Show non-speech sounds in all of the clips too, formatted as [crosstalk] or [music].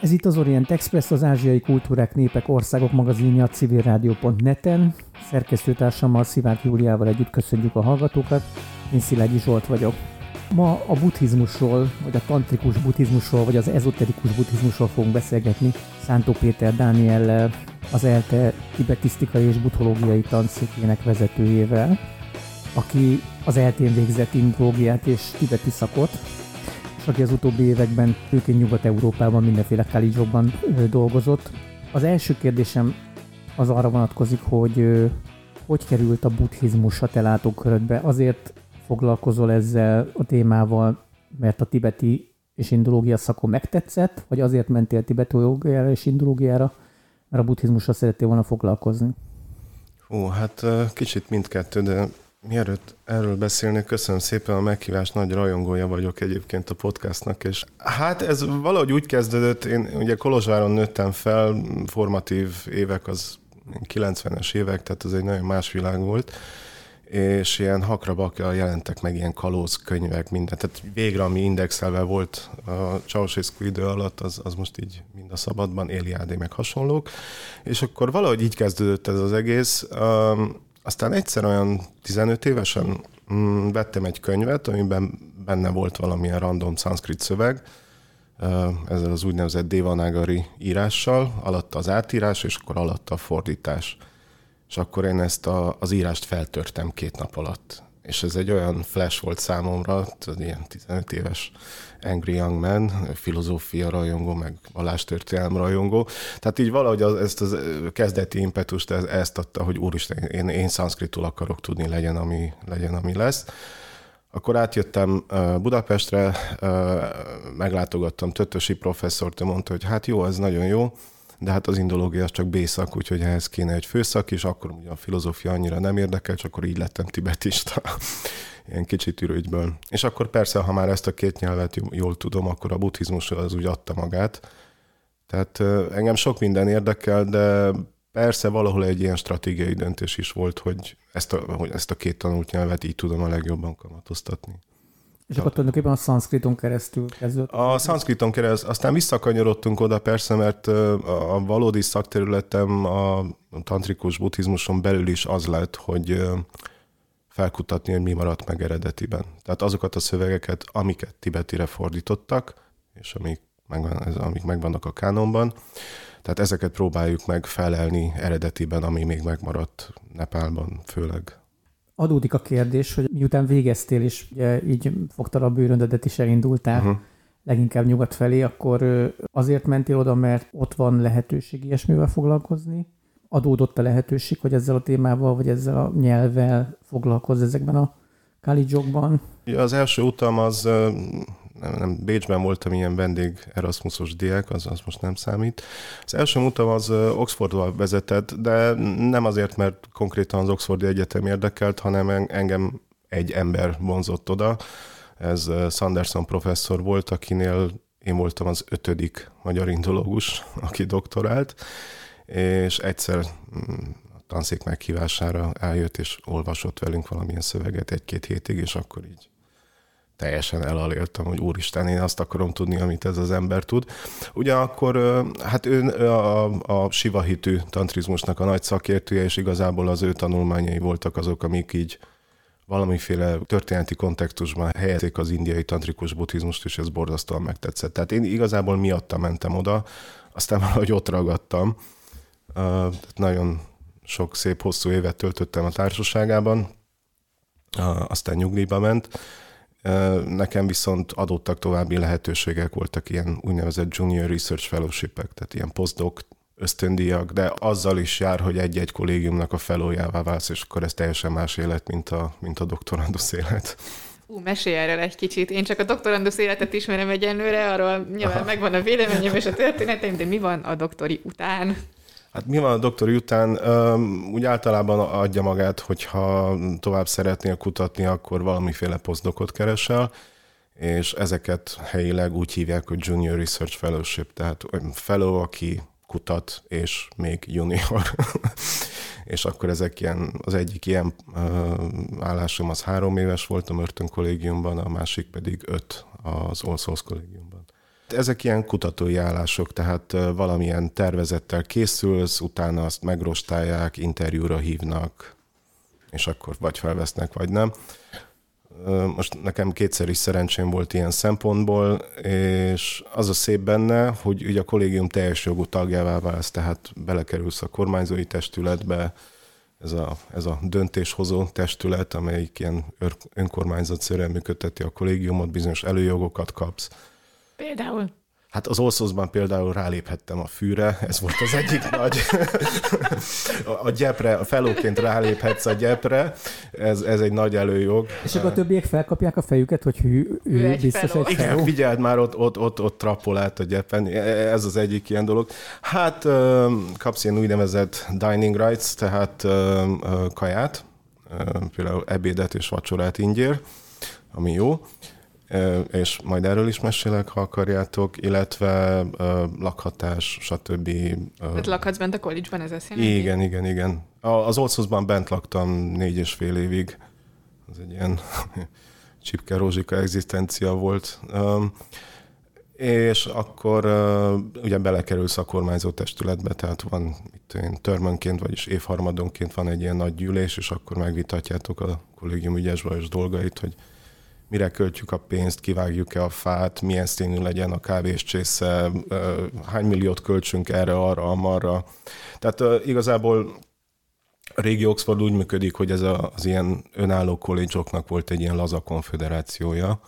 Ez itt az Orient Express, az Ázsiai Kultúrák, Népek, Országok magazinja a civilrádió.net-en. Szerkesztőtársammal Szivák Júliával együtt köszönjük a hallgatókat. Én Szilágyi Zsolt vagyok. Ma a buddhizmusról, vagy a tantrikus buddhizmusról, vagy az ezoterikus buddhizmusról fogunk beszélgetni Szántó Péter Dániellel, az ELTE tibetisztikai és buddhológiai tanszékének vezetőjével, aki az ELTén végzett indológiát és tibeti szakot, aki az utóbbi években főként Nyugat-Európában mindenféle kalidzsokban dolgozott. Az első kérdésem az arra vonatkozik, hogy hogy került a buddhizmus a te látókörödbe. Azért foglalkozol ezzel a témával, mert a tibeti és indológia szakon megtetszett, vagy azért mentél tibetológiára és indológiára, mert a buddhizmusra szerettél volna foglalkozni? Ó, hát kicsit mindkettő, de mielőtt erről beszélni, köszönöm szépen a meghívást, nagy rajongója vagyok egyébként a podcastnak, és hát ez valahogy úgy kezdődött, én ugye Kolozsváron nőttem fel, formatív évek az 90-es évek, tehát ez egy nagyon más világ volt, és ilyen hakrabakja jelentek meg ilyen kalóz könyvek, minden. Tehát végre, ami indexelve volt a Ceausescu idő alatt, az, az most így mind a szabadban, Éliádé meg hasonlók. És akkor valahogy így kezdődött ez az egész. Um, aztán egyszer olyan 15 évesen um, vettem egy könyvet, amiben benne volt valamilyen random szanszkrit szöveg, ezzel az úgynevezett Devanagari írással, alatta az átírás, és akkor alatta a fordítás és akkor én ezt a, az írást feltörtem két nap alatt. És ez egy olyan flash volt számomra, tudod, ilyen 15 éves Angry Young Man, filozófia rajongó, meg vallástörténelem rajongó. Tehát így valahogy az, ezt az kezdeti impetust ez, ezt adta, hogy úristen, én, én szanszkritul akarok tudni, legyen ami, legyen, ami lesz. Akkor átjöttem Budapestre, meglátogattam Tötösi professzort, ő mondta, hogy hát jó, ez nagyon jó, de hát az indológia az csak B-szak, úgyhogy ehhez kéne egy főszak, és akkor ugye a filozófia annyira nem érdekel, csak akkor így lettem tibetista, [laughs] ilyen kicsit ürügyből. És akkor persze, ha már ezt a két nyelvet jól tudom, akkor a buddhizmus az úgy adta magát. Tehát engem sok minden érdekel, de persze valahol egy ilyen stratégiai döntés is volt, hogy ezt a, hogy ezt a két tanult nyelvet így tudom a legjobban kamatoztatni. És akkor tulajdonképpen a szanszkriton keresztül kezdődött? A szanszkriton keresztül, aztán visszakanyarodtunk oda persze, mert a valódi szakterületem a tantrikus buddhizmuson belül is az lett, hogy felkutatni, hogy mi maradt meg eredetiben. Tehát azokat a szövegeket, amiket tibetire fordítottak, és amik, megvan, amik megvannak a kánonban, tehát ezeket próbáljuk meg felelni eredetiben, ami még megmaradt Nepálban főleg adódik a kérdés, hogy miután végeztél, és ugye így fogtad a bőröndödet is elindultál, uh-huh. leginkább nyugat felé, akkor azért mentél oda, mert ott van lehetőség ilyesmivel foglalkozni? Adódott a lehetőség, hogy ezzel a témával, vagy ezzel a nyelvvel foglalkozz ezekben a kalidzsokban? Ja, az első utam az nem, nem, Bécsben voltam ilyen vendég Erasmusos diák, az, az most nem számít. Az első utam az Oxfordba vezetett, de nem azért, mert konkrétan az Oxfordi Egyetem érdekelt, hanem engem egy ember vonzott oda. Ez Sanderson professzor volt, akinél én voltam az ötödik magyar indológus, aki doktorált, és egyszer mm, a tanszék meghívására eljött, és olvasott velünk valamilyen szöveget egy-két hétig, és akkor így teljesen elaléltem, hogy úristen, én azt akarom tudni, amit ez az ember tud. Ugyanakkor, hát ő a, a sivahitű tantrizmusnak a nagy szakértője, és igazából az ő tanulmányai voltak azok, amik így valamiféle történeti kontextusban helyezik az indiai tantrikus buddhizmust, és ez borzasztóan megtetszett. Tehát én igazából miatta mentem oda, aztán valahogy ott ragadtam. Nagyon sok szép hosszú évet töltöttem a társaságában, aztán nyugdíjba ment, Nekem viszont adottak további lehetőségek, voltak ilyen úgynevezett Junior Research Fellowship-ek, tehát ilyen postdoc ösztöndíjak, de azzal is jár, hogy egy-egy kollégiumnak a felójává válsz, és akkor ez teljesen más élet, mint a, mint a doktorandusz élet. Ú, mesélj erről egy kicsit. Én csak a doktorandusz életet ismerem egyenlőre, arról nyilván Aha. megvan a véleményem és a történetem, de mi van a doktori után? Hát mi van a doktori után? Úgy általában adja magát, hogyha tovább szeretnél kutatni, akkor valamiféle posztdokot keresel, és ezeket helyileg úgy hívják, hogy Junior Research Fellowship, tehát fellow, aki kutat, és még junior. [laughs] és akkor ezek ilyen, az egyik ilyen állásom az három éves volt a Mörtön kollégiumban, a másik pedig öt az All Souls kollégiumban. Ezek ilyen kutatói állások, tehát valamilyen tervezettel készülsz, utána azt megrostálják, interjúra hívnak, és akkor vagy felvesznek, vagy nem. Most nekem kétszer is szerencsém volt ilyen szempontból, és az a szép benne, hogy ugye a kollégium teljes jogú tagjává válsz, tehát belekerülsz a kormányzói testületbe, ez a, ez a döntéshozó testület, amelyik ilyen önkormányzatszerűen működteti a kollégiumot, bizonyos előjogokat kapsz. Például? Hát az Olszoszban például ráléphettem a fűre, ez volt az egyik [laughs] nagy. [laughs] a gyepre, a felóként ráléphetsz a gyepre, ez, ez egy nagy előjog. És akkor a többiek felkapják a fejüket, hogy ő, ő, ő biztos feló. egy feló. Igen, figyeld már, ott, ott, ott, ott trappol át a gyepen, e, ez az egyik ilyen dolog. Hát kapsz ilyen úgynevezett dining rights, tehát kaját, például ebédet és vacsorát ingyér, ami jó és majd erről is mesélek, ha akarjátok, illetve lakhatás, stb. Tehát lakhatsz bent a college-ban, ez azt jelenti? Igen, igen, igen. Az Olszoszban bent laktam négy és fél évig. Ez egy ilyen [laughs] csipke rózsika egzisztencia volt. És akkor ugye belekerülsz a kormányzó testületbe, tehát van itt én törmönként, vagyis évharmadonként van egy ilyen nagy gyűlés, és akkor megvitatjátok a kollégium ügyes dolgait, hogy mire költjük a pénzt, kivágjuk-e a fát, milyen színű legyen a kávés csésze, hány milliót költsünk erre, arra, amarra. Tehát igazából a régi Oxford úgy működik, hogy ez az ilyen önálló kollégioknak volt egy ilyen laza konfederációja,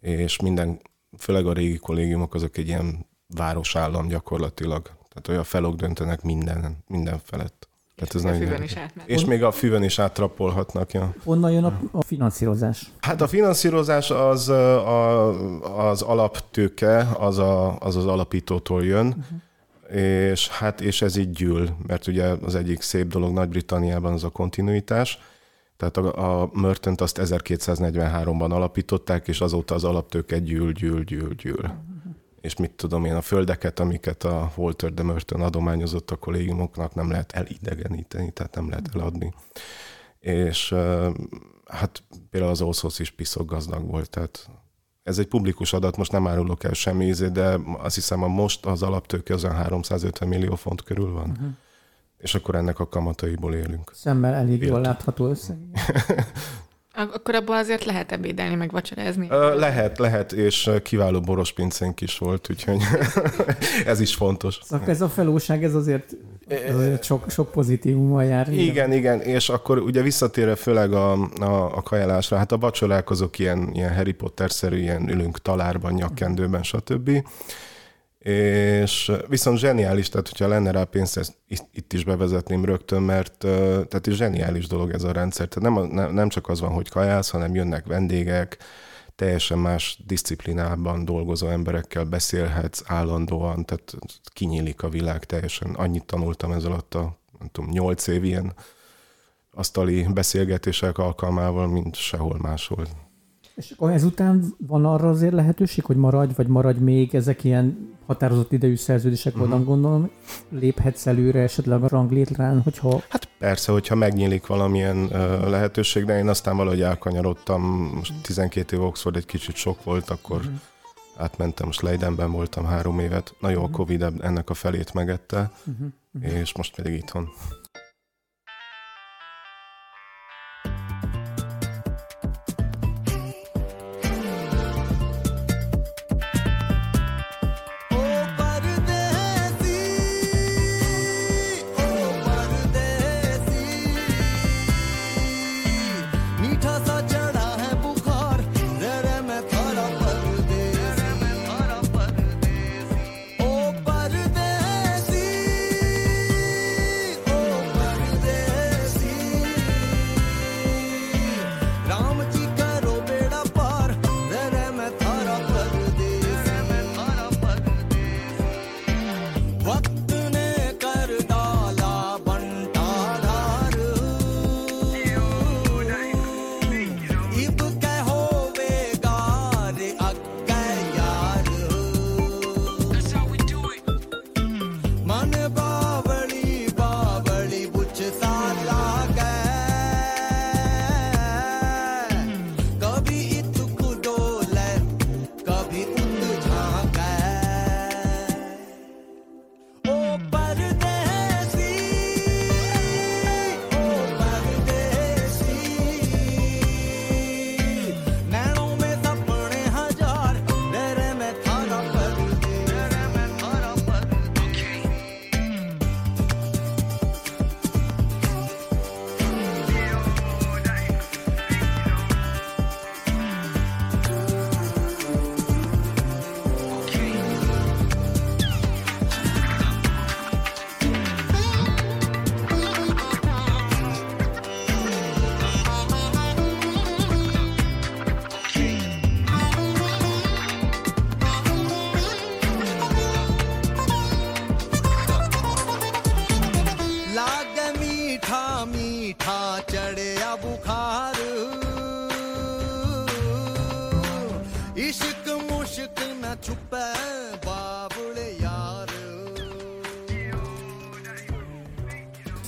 és minden, főleg a régi kollégiumok azok egy ilyen városállam gyakorlatilag. Tehát olyan felok döntenek minden, minden felett. Tehát ez a füvön is átmegy. És még a füvön is áttrappolhatnak. Ja. Honnan jön a, a finanszírozás? Hát a finanszírozás az a, az alaptőke, az, a, az az alapítótól jön, uh-huh. és hát és ez így gyűl, mert ugye az egyik szép dolog Nagy-Britanniában az a kontinuitás, tehát a, a Mörtönt azt 1243-ban alapították, és azóta az alaptőke gyűl, gyűl, gyűl, gyűl. Uh-huh és mit tudom én, a földeket, amiket a Walter de Merton adományozott a kollégiumoknak nem lehet elidegeníteni, tehát nem lehet eladni. És hát például az Olszosz is piszok gazdag volt, tehát ez egy publikus adat, most nem árulok el semmi ízét, de azt hiszem a most az alaptőke az 350 millió font körül van. Uh-huh. És akkor ennek a kamataiból élünk. Szemmel elég jól látható összeg. [laughs] Akkor abban azért lehet ebédelni, meg vacsorázni? Lehet, lehet, és kiváló boros pincénk is volt, úgyhogy [laughs] ez is fontos. Szóval ez a felóság, ez azért, ez azért sok, sok pozitívummal jár. Igen, igen, és akkor ugye visszatérve főleg a, a, a kajálásra, hát a vacsorák azok ilyen, ilyen Harry Potter-szerű, ilyen ülünk talárban, nyakkendőben, stb és viszont zseniális, tehát hogyha lenne rá pénz, ezt itt is bevezetném rögtön, mert tehát is zseniális dolog ez a rendszer. Tehát nem, nem csak az van, hogy kajálsz, hanem jönnek vendégek, teljesen más disziplinában dolgozó emberekkel beszélhetsz állandóan, tehát kinyílik a világ teljesen. Annyit tanultam ez alatt a, nem tudom, nyolc év ilyen asztali beszélgetések alkalmával, mint sehol máshol. És akkor ezután van arra azért lehetőség, hogy maradj, vagy maradj még ezek ilyen határozott idejű szerződések uh-huh. Mhm. gondolom, léphetsz előre esetleg a ranglétrán, hogyha... Hát persze, hogyha megnyílik valamilyen uh, lehetőség, de én aztán valahogy elkanyarodtam, most 12 év Oxford egy kicsit sok volt, akkor uh-huh. átmentem, most Leidenben voltam három évet, na jó, uh-huh. a Covid ennek a felét megette, uh-huh. Uh-huh. és most pedig itthon.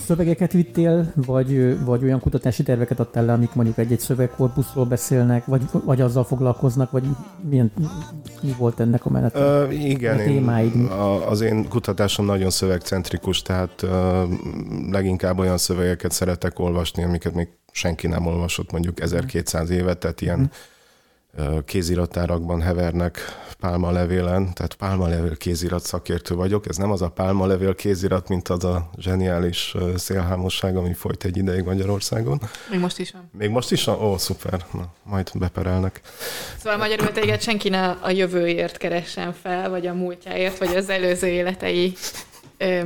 Szövegeket vittél, vagy, vagy olyan kutatási terveket adtál le, amik mondjuk egy-egy szövegkorpuszról beszélnek, vagy, vagy azzal foglalkoznak, vagy milyen, mi volt ennek a menet? Igen, a témáid? Én, a, az én kutatásom nagyon szövegcentrikus, tehát uh, leginkább olyan szövegeket szeretek olvasni, amiket még senki nem olvasott mondjuk 1200 évet, tehát ilyen hmm kéziratárakban hevernek pálmalevélen, tehát pálmalevél kézirat szakértő vagyok. Ez nem az a pálmalevél kézirat, mint az a zseniális szélhámosság, ami folyt egy ideig Magyarországon. Még most is van. Még most is van? Ó, szuper. Na, majd beperelnek. Szóval magyarul téged senki ne a jövőért keressen fel, vagy a múltjáért, vagy az előző életei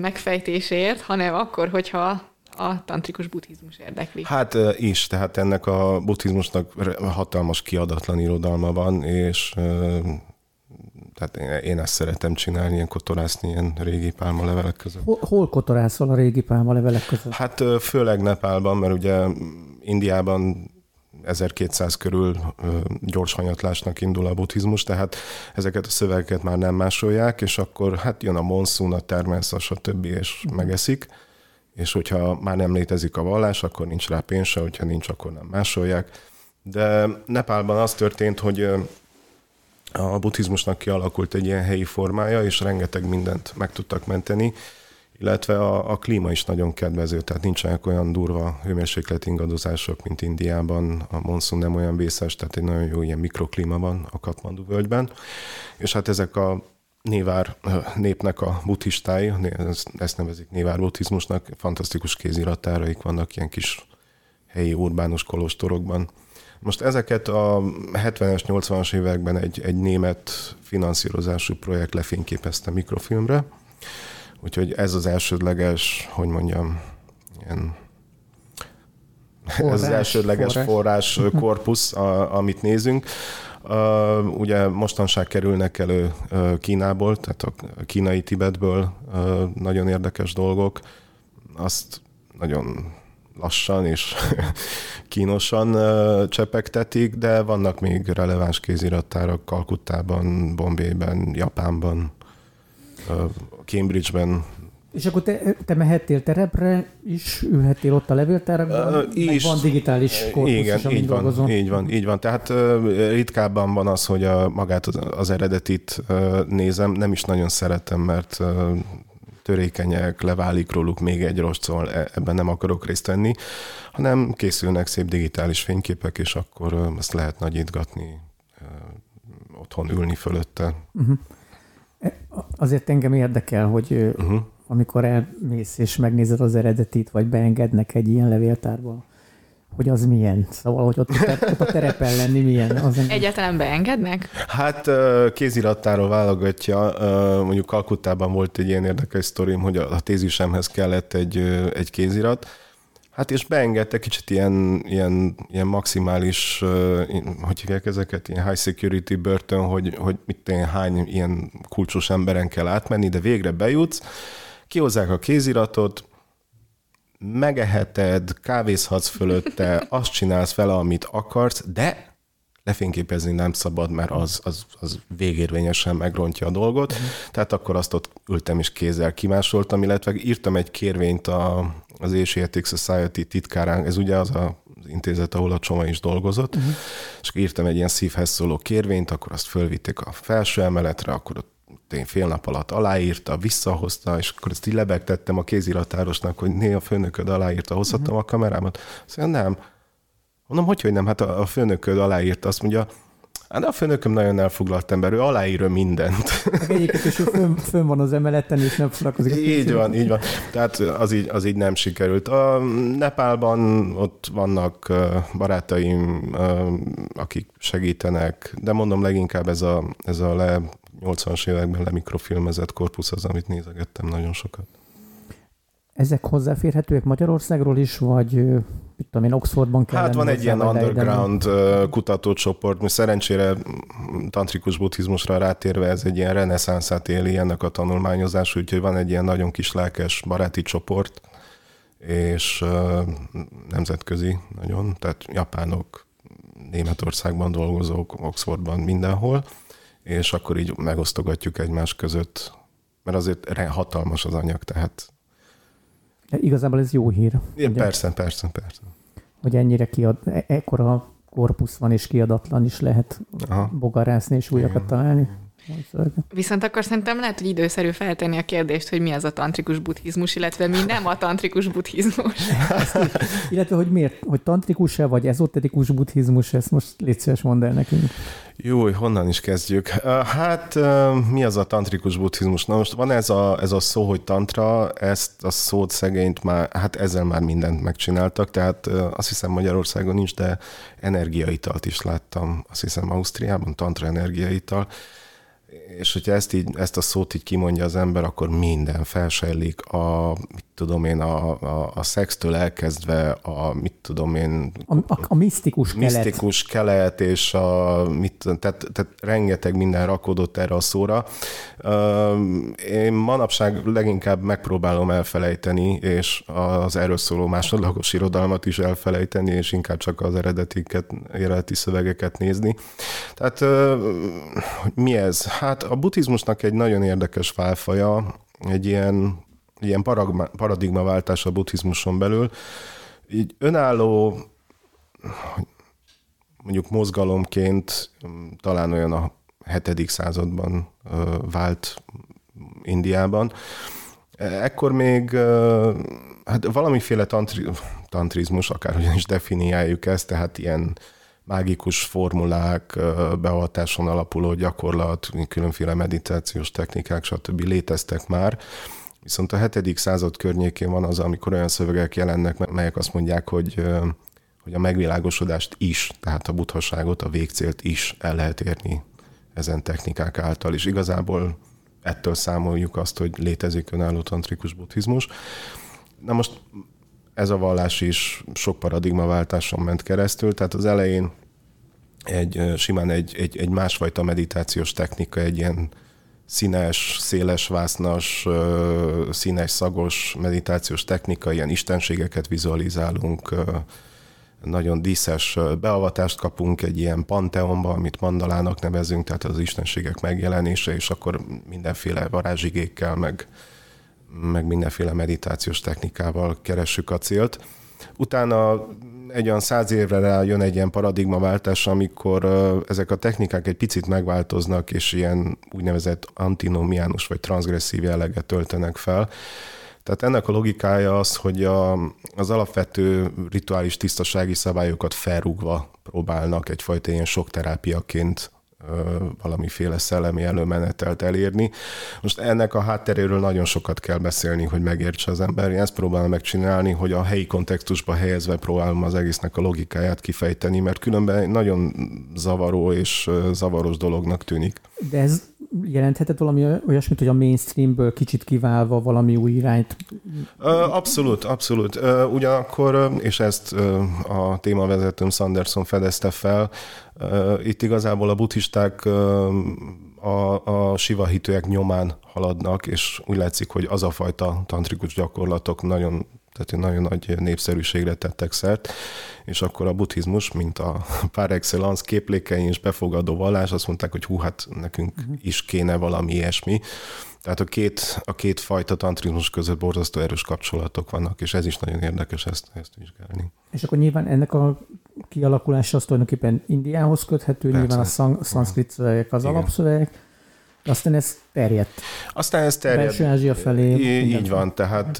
megfejtéséért, hanem akkor, hogyha a tantrikus buddhizmus érdekli. Hát is, tehát ennek a buddhizmusnak hatalmas kiadatlan irodalma van, és tehát én ezt szeretem csinálni, ilyen kotorászni ilyen régi pálmalevelek között. Hol, hol kotorászol a régi pálmalevelek között? Hát főleg Nepálban, mert ugye Indiában 1200 körül gyors hanyatlásnak indul a buddhizmus, tehát ezeket a szövegeket már nem másolják, és akkor hát jön a monszun, a természetes, a többi, és megeszik és hogyha már nem létezik a vallás, akkor nincs rá pénz se, hogyha nincs, akkor nem másolják. De Nepálban az történt, hogy a buddhizmusnak kialakult egy ilyen helyi formája, és rengeteg mindent meg tudtak menteni, illetve a, a klíma is nagyon kedvező, tehát nincsenek olyan durva hőmérséklet ingadozások, mint Indiában, a monszun nem olyan vészes, tehát egy nagyon jó ilyen mikroklíma van a Katmandu völgyben, és hát ezek a Névár népnek a buddhistái, ezt nevezik Névár buddhizmusnak, fantasztikus kéziratáraik vannak ilyen kis helyi urbánus kolostorokban. Most ezeket a 70-es, 80-as években egy, egy német finanszírozású projekt lefényképezte mikrofilmre, úgyhogy ez az elsődleges, hogy mondjam, ilyen forrás, ez az elsődleges forrás, forrás korpusz, a, amit nézünk. Ugye mostanság kerülnek elő Kínából, tehát a kínai Tibetből nagyon érdekes dolgok. Azt nagyon lassan és [laughs] kínosan csepegtetik, de vannak még releváns kézirattárak Kalkuttában, Bombayben, Japánban, Cambridgeben és akkor te, te mehettél terepre is, ülhettél ott a levéltárakban, uh, is, van digitális korpusz igen, is, így van, dolgozom. így van, így van. Tehát uh, ritkábban van az, hogy a, magát az, az eredetit uh, nézem, nem is nagyon szeretem, mert uh, törékenyek, leválik róluk még egy rossz, szóval e, ebben nem akarok részt venni, hanem készülnek szép digitális fényképek, és akkor uh, ezt lehet nagyítgatni, uh, otthon ülni fölötte. Uh-huh. Azért engem érdekel, hogy uh-huh amikor elmész és megnézed az eredetit, vagy beengednek egy ilyen levéltárba, hogy az milyen? Szóval, hogy ott, ott a terepen lenni milyen? Az Egyáltalán beengednek? Hát kézirattáról válogatja. Mondjuk Kalkuttában volt egy ilyen érdekes sztorim, hogy a tézisemhez kellett egy, egy kézirat, Hát és beengedte kicsit ilyen, ilyen, ilyen maximális, hogy hívják ezeket, ilyen high security börtön, hogy, hogy mit én, hány ilyen kulcsos emberen kell átmenni, de végre bejutsz, kihozzák a kéziratot, megeheted, kávézhatsz fölötte, [laughs] azt csinálsz vele, amit akarsz, de lefényképezni nem szabad, mert az, az, az végérvényesen megrontja a dolgot. Uh-huh. Tehát akkor azt ott ültem és kézzel kimásoltam, illetve írtam egy kérvényt a, az Asiatic Society titkárán, ez ugye az a az intézet, ahol a Csoma is dolgozott, uh-huh. és írtam egy ilyen szívhez szóló kérvényt, akkor azt fölvitték a felső emeletre, akkor ott én fél nap alatt aláírta, visszahozta, és akkor ezt így lebegtettem a kéziratárosnak, hogy né, a főnököd aláírta, hozhattam uh-huh. a kamerámat. Azt mondja, nem. Mondom, hogy, hogy nem, hát a, a főnököd aláírta, azt mondja, Hát a főnököm nagyon elfoglalt ember, ő aláírja mindent. Egyébként is fönn, fönn van az emeleten, és nem foglalkozik. Így van, így van. Tehát az így, az így nem sikerült. A Nepálban ott vannak barátaim, akik segítenek, de mondom leginkább ez a, ez a le 80-as években lemikrofilmezett korpusz az, amit nézegettem nagyon sokat. Ezek hozzáférhetőek Magyarországról is, vagy mit tudom én, Oxfordban kell Hát van egy ilyen underground kutatócsoport, mi szerencsére tantrikus buddhizmusra rátérve ez egy ilyen reneszánszát éli ennek a tanulmányozás, úgyhogy van egy ilyen nagyon kis lelkes baráti csoport, és nemzetközi nagyon, tehát japánok, Németországban dolgozók, Oxfordban, mindenhol, és akkor így megosztogatjuk egymás között, mert azért hatalmas az anyag, tehát... De igazából ez jó hír. Igen, persze, persze, persze. Hogy ennyire kiad, e- ekkora korpusz van, és kiadatlan is lehet Aha. bogarászni és újakat találni. Viszont akkor szerintem lehet, hogy időszerű feltenni a kérdést, hogy mi az a tantrikus buddhizmus, illetve mi nem a tantrikus buddhizmus. [laughs] illetve, hogy miért, hogy tantrikus-e, vagy ezoterikus buddhizmus, ezt most légy szíves mondd el nekünk. Jó, honnan is kezdjük? Hát mi az a tantrikus buddhizmus? Na most van ez a, ez a szó, hogy tantra, ezt a szót szegényt már, hát ezzel már mindent megcsináltak, tehát azt hiszem Magyarországon nincs, de energiaitalt is láttam, azt hiszem Ausztriában, tantra energiaital, és hogyha ezt, így, ezt a szót így kimondja az ember, akkor minden felsejlik, a, tudom én, a, a, a szextől elkezdve a, mit tudom én... A, a, a misztikus kelet. Misztikus kelet, és a, mit, tehát, tehát rengeteg minden rakódott erre a szóra. Én manapság leginkább megpróbálom elfelejteni, és az erről szóló másodlagos irodalmat is elfelejteni, és inkább csak az eredetiket, eredeti szövegeket nézni. Tehát mi ez? Hát a buddhizmusnak egy nagyon érdekes fálfaja, egy ilyen, ilyen paradigmaváltás a buddhizmuson belül. Így önálló, mondjuk mozgalomként talán olyan a hetedik században vált Indiában. Ekkor még hát valamiféle tantri, tantrizmus, akárhogyan is definiáljuk ezt, tehát ilyen mágikus formulák, beavatáson alapuló gyakorlat, különféle meditációs technikák, stb. léteztek már. Viszont a hetedik század környékén van az, amikor olyan szövegek jelennek, melyek azt mondják, hogy, hogy a megvilágosodást is, tehát a buthaságot, a végcélt is el lehet érni ezen technikák által, és igazából ettől számoljuk azt, hogy létezik önálló tantrikus buddhizmus. Na most ez a vallás is sok paradigmaváltáson ment keresztül, tehát az elején egy simán egy, egy, egy másfajta meditációs technika, egy ilyen színes, széles vásznas, színes, szagos meditációs technika, ilyen istenségeket vizualizálunk, nagyon díszes beavatást kapunk egy ilyen panteonba, amit mandalának nevezünk, tehát az istenségek megjelenése, és akkor mindenféle varázsigékkel, meg, meg mindenféle meditációs technikával keressük a célt. Utána egy olyan száz évre rá jön egy ilyen paradigmaváltás, amikor ezek a technikák egy picit megváltoznak, és ilyen úgynevezett antinomiánus vagy transgresszív jelleget töltenek fel. Tehát ennek a logikája az, hogy a, az alapvető rituális tisztasági szabályokat felrúgva próbálnak egyfajta ilyen sok terápiaként valamiféle szellemi előmenetelt elérni. Most ennek a hátteréről nagyon sokat kell beszélni, hogy megértse az ember. Én ezt próbálom megcsinálni, hogy a helyi kontextusba helyezve próbálom az egésznek a logikáját kifejteni, mert különben nagyon zavaró és zavaros dolognak tűnik. De ez jelenthetett valami olyasmit, hogy a mainstreamből kicsit kiválva valami új irányt? Abszolút, abszolút. Ugyanakkor, és ezt a témavezetőm Sanderson fedezte fel, itt igazából a buddhisták a, a siva hitőek nyomán haladnak, és úgy látszik, hogy az a fajta tantrikus gyakorlatok nagyon tehát nagyon nagy népszerűségre tettek szert, és akkor a buddhizmus, mint a [laughs] par excellence képlékei és befogadó vallás, azt mondták, hogy hú, hát nekünk uh-huh. is kéne valami ilyesmi. Tehát a két, a két fajta tantrizmus között borzasztó erős kapcsolatok vannak, és ez is nagyon érdekes ezt, ezt vizsgálni. És akkor nyilván ennek a kialakulása az tulajdonképpen Indiához köthető, Persze. nyilván a szang- szanszkrit szövegek az Igen. alapszövegek, aztán ez terjedt. Aztán ez terjedt. Belső Ázsia felé. Így, így van, tehát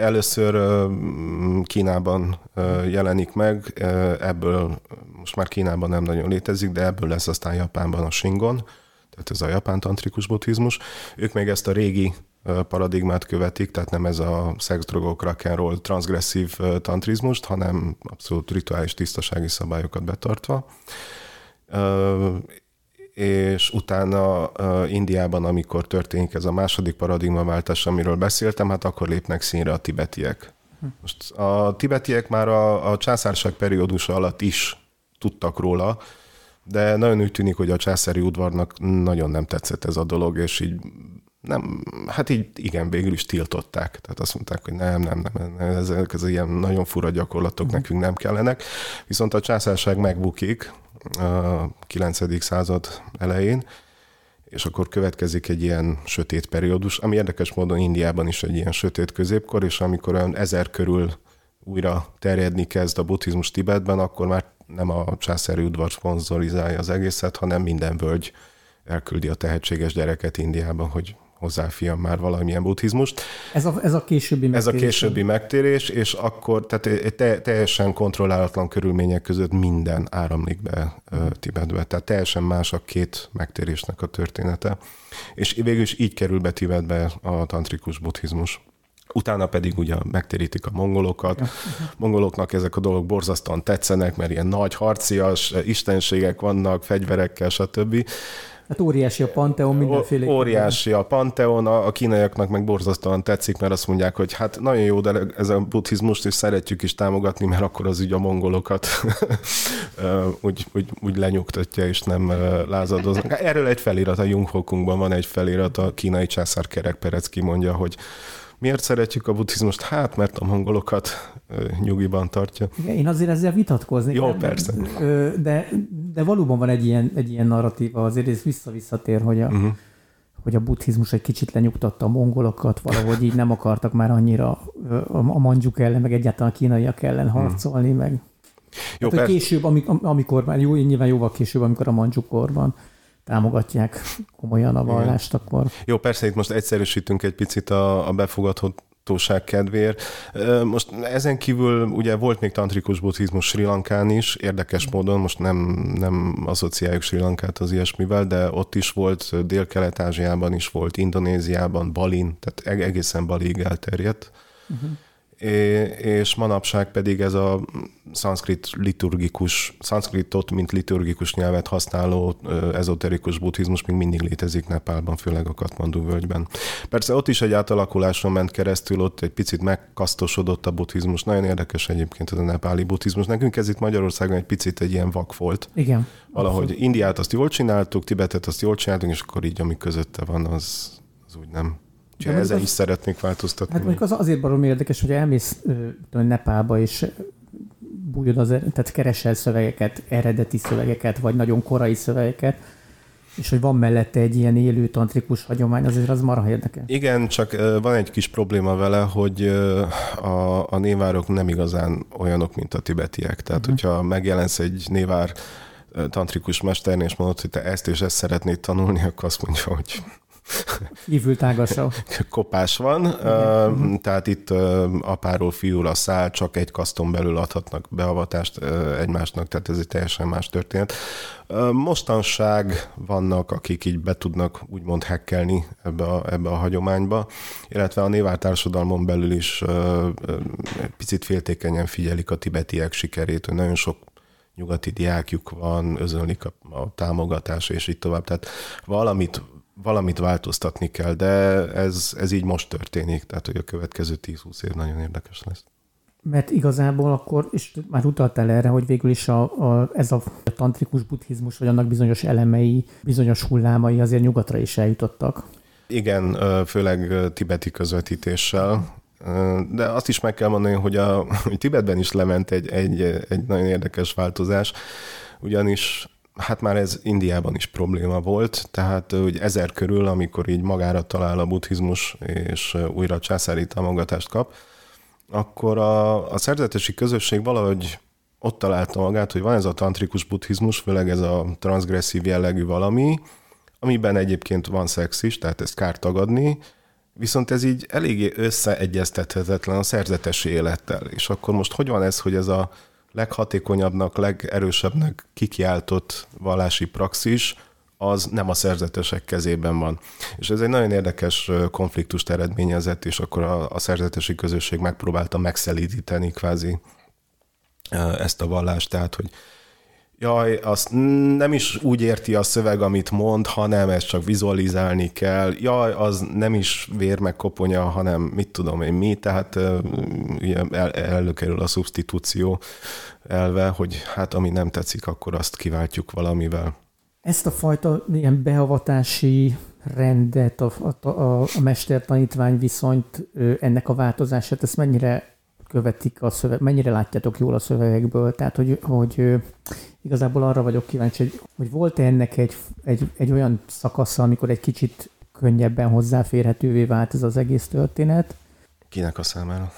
először Kínában jelenik meg, ebből most már Kínában nem nagyon létezik, de ebből lesz aztán Japánban a Shingon, tehát ez a japán tantrikus buddhizmus. Ők még ezt a régi paradigmát követik, tehát nem ez a szexdrogok, rock'n'roll, transgresszív tantrizmust, hanem abszolút rituális tisztasági szabályokat betartva és utána Indiában, amikor történik ez a második paradigmaváltás, amiről beszéltem, hát akkor lépnek színre a tibetiek. Most a tibetiek már a, a császárság periódusa alatt is tudtak róla, de nagyon úgy tűnik, hogy a császári udvarnak nagyon nem tetszett ez a dolog, és így nem, hát így igen, végül is tiltották. Tehát azt mondták, hogy nem, nem, nem, ezek az ilyen nagyon fura gyakorlatok uh-huh. nekünk nem kellenek. Viszont a császárság megbukik, a 9. század elején, és akkor következik egy ilyen sötét periódus, ami érdekes módon Indiában is egy ilyen sötét középkor, és amikor olyan ezer körül újra terjedni kezd a buddhizmus Tibetben, akkor már nem a császári udvar szponzorizálja az egészet, hanem minden völgy elküldi a tehetséges gyereket Indiában, hogy hozzáfiam már valamilyen buddhizmust. Ez a, ez a későbbi megtérés. Ez a későbbi megtérés, és akkor tehát te, teljesen kontrollálatlan körülmények között minden áramlik be uh, Tibetbe. Tehát teljesen más a két megtérésnek a története. És végül is így kerül be Tibetbe a tantrikus buddhizmus. Utána pedig ugye megtérítik a mongolokat. Ja. Mongoloknak ezek a dolgok borzasztóan tetszenek, mert ilyen nagy harcias istenségek vannak, fegyverekkel, stb. Hát óriási a Panteon mindenféle. Óriási a Panteon, a, kínaiaknak meg borzasztóan tetszik, mert azt mondják, hogy hát nagyon jó, de ez a buddhizmust is szeretjük is támogatni, mert akkor az ugye a mongolokat [laughs] úgy, úgy, úgy lenyugtatja, és nem lázadoznak. Erről egy felirat, a Junghokunkban van egy felirat, a kínai császár Kerekperec kimondja, hogy Miért szeretjük a buddhizmust? Hát, mert a mongolokat nyugiban tartja. Igen, én azért ezzel vitatkozni. Jó, persze. De, de valóban van egy ilyen, egy ilyen narratíva, azért ez vissza-visszatér, hogy a, uh-huh. hogy a buddhizmus egy kicsit lenyugtatta a mongolokat, valahogy így nem akartak már annyira a mandzsuk ellen, meg egyáltalán a kínaiak ellen mhm. harcolni, uh-huh. meg jó, hát, később, amikor, már jó, nyilván jóval később, amikor a mandzsukorban támogatják komolyan a vallást, akkor... Jó, persze itt most egyszerűsítünk egy picit a, a befogadhatóság kedvéért. Most ezen kívül ugye volt még tantrikus buddhizmus Sri Lankán is, érdekes módon, most nem, nem asszociáljuk Sri Lankát az ilyesmivel, de ott is volt, Dél-Kelet-Ázsiában is volt, Indonéziában, Balin, tehát egészen Balig elterjedt. Uh-huh és manapság pedig ez a szanszkrit liturgikus, szanszkritot, mint liturgikus nyelvet használó ezoterikus buddhizmus még mindig létezik Nepálban, főleg a Katmandu völgyben. Persze ott is egy átalakuláson ment keresztül, ott egy picit megkasztosodott a buddhizmus. Nagyon érdekes egyébként ez a nepáli buddhizmus. Nekünk ez itt Magyarországon egy picit egy ilyen vak volt. Igen. Valahogy abszolút. Indiát azt jól csináltuk, Tibetet azt jól csináltunk, és akkor így, ami közötte van, az, az úgy nem Úgyhogy ezen az, is szeretnék változtatni. Hát mondjuk az azért barom érdekes, hogy elmész tudom, Nepálba, és bújod az, tehát keresel szövegeket, eredeti szövegeket, vagy nagyon korai szövegeket, és hogy van mellette egy ilyen élő tantrikus hagyomány, azért az marha érdekes. Igen, csak van egy kis probléma vele, hogy a, a névárok nem igazán olyanok, mint a tibetiek. Tehát, uh-huh. hogyha megjelensz egy névár tantrikus mesternél, és mondod, hogy te ezt és ezt szeretnéd tanulni, akkor azt mondja, hogy Kívültágasra. [laughs] Kopás van, tehát itt apáról fiúra száll, csak egy kaszton belül adhatnak beavatást egymásnak, tehát ez egy teljesen más történet. Mostanság vannak, akik így be tudnak úgymond hekkelni ebbe a, ebbe a hagyományba, illetve a névár társadalmon belül is picit féltékenyen figyelik a tibetiek sikerét, hogy nagyon sok nyugati diákjuk van, özönlik a, a támogatás, és így tovább. Tehát valamit valamit változtatni kell, de ez, ez így most történik, tehát hogy a következő 10-20 év nagyon érdekes lesz. Mert igazából akkor, és már utaltál erre, hogy végül is a, a, ez a tantrikus buddhizmus, vagy annak bizonyos elemei, bizonyos hullámai azért nyugatra is eljutottak. Igen, főleg tibeti közvetítéssel, de azt is meg kell mondani, hogy a hogy Tibetben is lement egy, egy, egy nagyon érdekes változás, ugyanis hát már ez Indiában is probléma volt, tehát hogy ezer körül, amikor így magára talál a buddhizmus, és újra császári támogatást kap, akkor a, a szerzetesi közösség valahogy ott találta magát, hogy van ez a tantrikus buddhizmus, főleg ez a transgresszív jellegű valami, amiben egyébként van szex is, tehát ezt kár tagadni, viszont ez így eléggé összeegyeztethetetlen a szerzetesi élettel. És akkor most hogy van ez, hogy ez a leghatékonyabbnak, legerősebbnek kikiáltott vallási praxis, az nem a szerzetesek kezében van. És ez egy nagyon érdekes konfliktust eredményezett, és akkor a, a szerzetesi közösség megpróbálta megszelídíteni kvázi ezt a vallást, tehát hogy Jaj, azt nem is úgy érti a szöveg, amit mond, hanem ezt csak vizualizálni kell. Jaj, az nem is vér meg koponya, hanem mit tudom én mi, tehát el, előkerül a szubstitúció elve, hogy hát ami nem tetszik, akkor azt kiváltjuk valamivel. Ezt a fajta ilyen beavatási rendet, a, a, a mester-tanítvány viszonyt, ennek a változását, ezt mennyire követik a szöveg, mennyire látjátok jól a szövegekből, tehát hogy, hogy igazából arra vagyok kíváncsi, hogy, hogy volt-e ennek egy, egy, egy olyan szakasza, amikor egy kicsit könnyebben hozzáférhetővé vált ez az egész történet. Kinek a számára?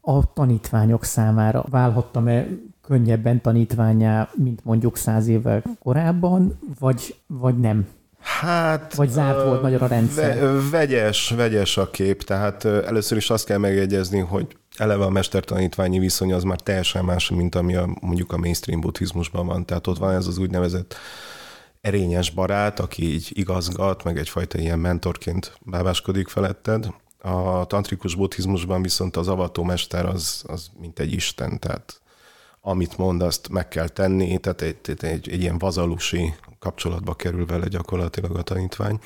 A tanítványok számára válhattam-e könnyebben tanítványá, mint mondjuk száz évvel korábban, vagy, vagy nem? Hát... Vagy zárt volt nagyon a rendszer? Ve- vegyes, vegyes a kép, tehát először is azt kell megjegyezni, hogy eleve a mestertanítványi viszony az már teljesen más, mint ami a, mondjuk a mainstream buddhizmusban van. Tehát ott van ez az úgynevezett erényes barát, aki így igazgat, meg egyfajta ilyen mentorként bábáskodik feletted. A tantrikus buddhizmusban viszont az avató mester az, az mint egy isten, tehát amit mond, azt meg kell tenni, tehát egy, egy, egy, egy ilyen vazalusi kapcsolatba kerül vele gyakorlatilag a tanítvány.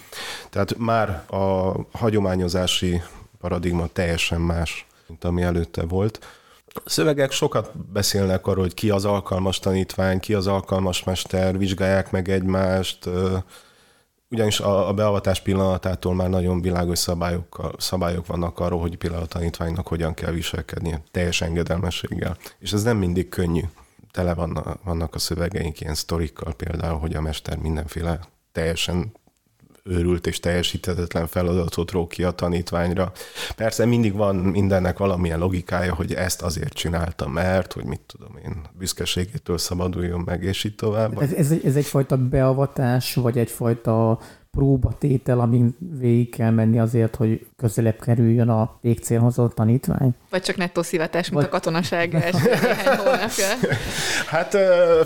Tehát már a hagyományozási paradigma teljesen más, mint ami előtte volt. Szövegek sokat beszélnek arról, hogy ki az alkalmas tanítvány, ki az alkalmas mester, vizsgálják meg egymást, ugyanis a, a beavatás pillanatától már nagyon világos szabályok, szabályok vannak arról, hogy például a tanítványnak hogyan kell viselkednie, teljes engedelmességgel. És ez nem mindig könnyű. Tele vannak, vannak a szövegeink ilyen sztorikkal például, hogy a mester mindenféle teljesen őrült és teljesíthetetlen feladatot ró ki a tanítványra. Persze mindig van mindennek valamilyen logikája, hogy ezt azért csinálta, mert, hogy mit tudom én, büszkeségétől szabaduljon meg, és így tovább. Ez, ez, ez egyfajta beavatás, vagy egyfajta próbatétel, amin végig kell menni azért, hogy közelebb kerüljön a végcélhoz a tanítvány? Vagy csak nettó szivatás, mint Vagy... a katonaság első [laughs] hónapja. Hát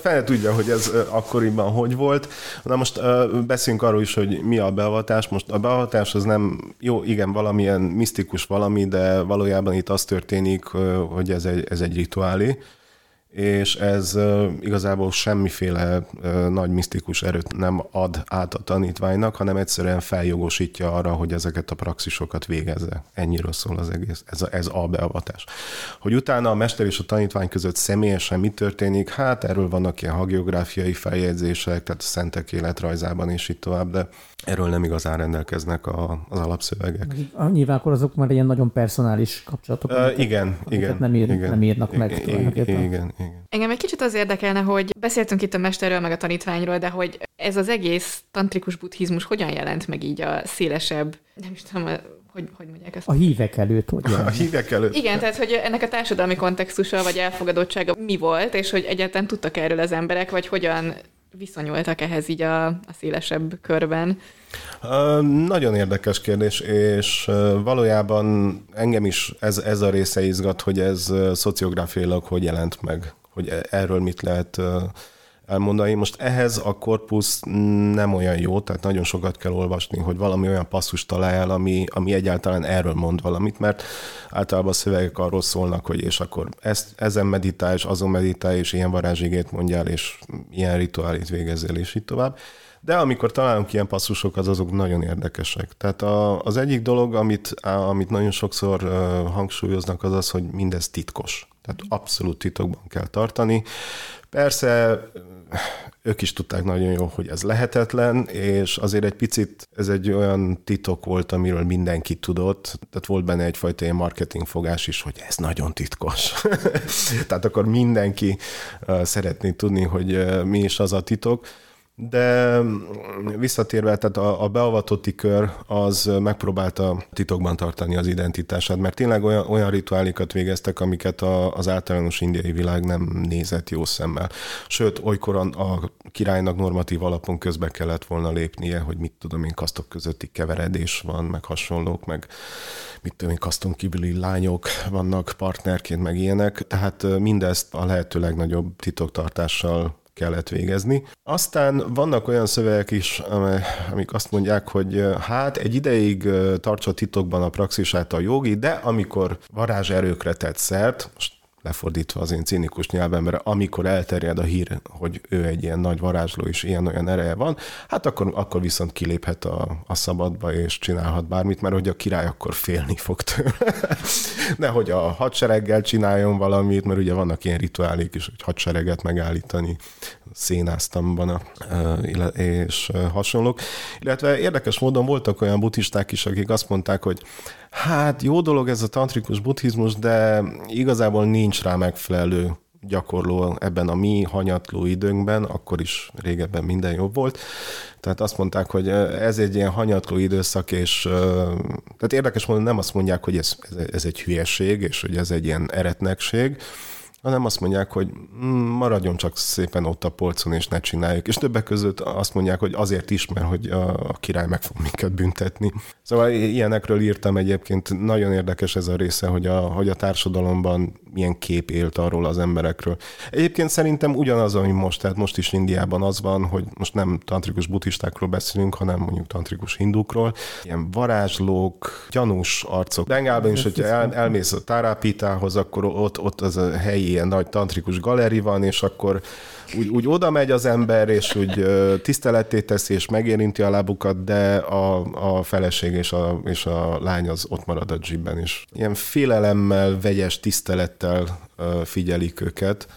fel tudja, hogy ez akkoriban hogy volt. Na most beszéljünk arról is, hogy mi a beavatás. Most a beavatás az nem, jó, igen, valamilyen misztikus valami, de valójában itt az történik, hogy ez egy, ez egy rituálé és ez igazából semmiféle nagy misztikus erőt nem ad át a tanítványnak, hanem egyszerűen feljogosítja arra, hogy ezeket a praxisokat végezze. Ennyiről szól az egész, ez a, ez a beavatás. Hogy utána a mester és a tanítvány között személyesen mi történik, hát erről vannak ilyen hagiográfiai feljegyzések, tehát a szentek életrajzában és így tovább, de erről nem igazán rendelkeznek a, az alapszövegek. Nyilván akkor azok már ilyen nagyon personális kapcsolatok. Uh, igen, igen. Nem, ír, igen, nem írnak meg. Igen, igen, igen, igen. Engem egy kicsit az érdekelne, hogy beszéltünk itt a mesterről, meg a tanítványról, de hogy ez az egész tantrikus buddhizmus hogyan jelent meg így a szélesebb, nem is tudom, hogy, hogy mondják ezt? A hívek előtt, hogy A hívek előtt. Igen, tehát hogy ennek a társadalmi kontextusa vagy elfogadottsága mi volt, és hogy egyáltalán tudtak erről az emberek, vagy hogyan viszonyultak ehhez így a, a szélesebb körben? Nagyon érdekes kérdés, és valójában engem is ez, ez a része izgat, hogy ez szociográfiailag hogy jelent meg, hogy e, erről mit lehet elmondani. Most ehhez a korpusz nem olyan jó, tehát nagyon sokat kell olvasni, hogy valami olyan passzus találjál, ami, ami egyáltalán erről mond valamit, mert általában a szövegek arról szólnak, hogy és akkor ezt, ezen meditálj, és azon meditálj, és ilyen varázsigét mondjál, és ilyen rituálét végezzél, és így tovább. De amikor találunk ilyen passzusokat, azok nagyon érdekesek. Tehát a, az egyik dolog, amit, amit nagyon sokszor hangsúlyoznak, az az, hogy mindez titkos. Tehát abszolút titokban kell tartani. Persze ők is tudták nagyon jól, hogy ez lehetetlen, és azért egy picit ez egy olyan titok volt, amiről mindenki tudott, tehát volt benne egyfajta ilyen marketing fogás is, hogy ez nagyon titkos. [laughs] tehát akkor mindenki szeretné tudni, hogy mi is az a titok. De visszatérve, tehát a, a beavatotti kör az megpróbálta titokban tartani az identitását, mert tényleg olyan, olyan rituálikat végeztek, amiket a, az általános indiai világ nem nézett jó szemmel. Sőt, olykor a királynak normatív alapon közbe kellett volna lépnie, hogy mit tudom én, kasztok közötti keveredés van, meg hasonlók, meg mit tudom én, kaszton kívüli lányok vannak partnerként, meg ilyenek. Tehát mindezt a lehető legnagyobb titoktartással kellett végezni. Aztán vannak olyan szövegek is, amik azt mondják, hogy hát egy ideig tartsa titokban a praxisát a jogi, de amikor varázserőkre tett szert, most lefordítva az én cinikus nyelvemre, amikor elterjed a hír, hogy ő egy ilyen nagy varázsló és ilyen-olyan ereje van, hát akkor, akkor viszont kiléphet a, a szabadba és csinálhat bármit, mert hogy a király akkor félni fog tőle. [laughs] Nehogy a hadsereggel csináljon valamit, mert ugye vannak ilyen rituálék is, hogy hadsereget megállítani szénáztam van, és hasonlók. Illetve érdekes módon voltak olyan buddhisták is, akik azt mondták, hogy hát jó dolog ez a tantrikus buddhizmus, de igazából nincs rá megfelelő gyakorló ebben a mi hanyatló időnkben, akkor is régebben minden jobb volt. Tehát azt mondták, hogy ez egy ilyen hanyatló időszak, és tehát érdekes módon nem azt mondják, hogy ez, ez egy hülyeség, és hogy ez egy ilyen eretnekség, hanem azt mondják, hogy mm, maradjon csak szépen ott a polcon, és ne csináljuk. És többek között azt mondják, hogy azért is, mert hogy a, király meg fog minket büntetni. Szóval ilyenekről írtam egyébként. Nagyon érdekes ez a része, hogy a, hogy a társadalomban milyen kép élt arról az emberekről. Egyébként szerintem ugyanaz, ami most, tehát most is Indiában az van, hogy most nem tantrikus buddhistákról beszélünk, hanem mondjuk tantrikus hindukról. Ilyen varázslók, gyanús arcok. Bengálban is, hogyha el, elmész a tárápítához, akkor ott, ott az a helyi ilyen nagy tantrikus galeri van, és akkor úgy, úgy oda megy az ember, és úgy tiszteletté teszi, és megérinti a lábukat, de a, a feleség és a, és a lány az ott marad a dzsibben is. Ilyen félelemmel, vegyes tisztelettel figyelik őket.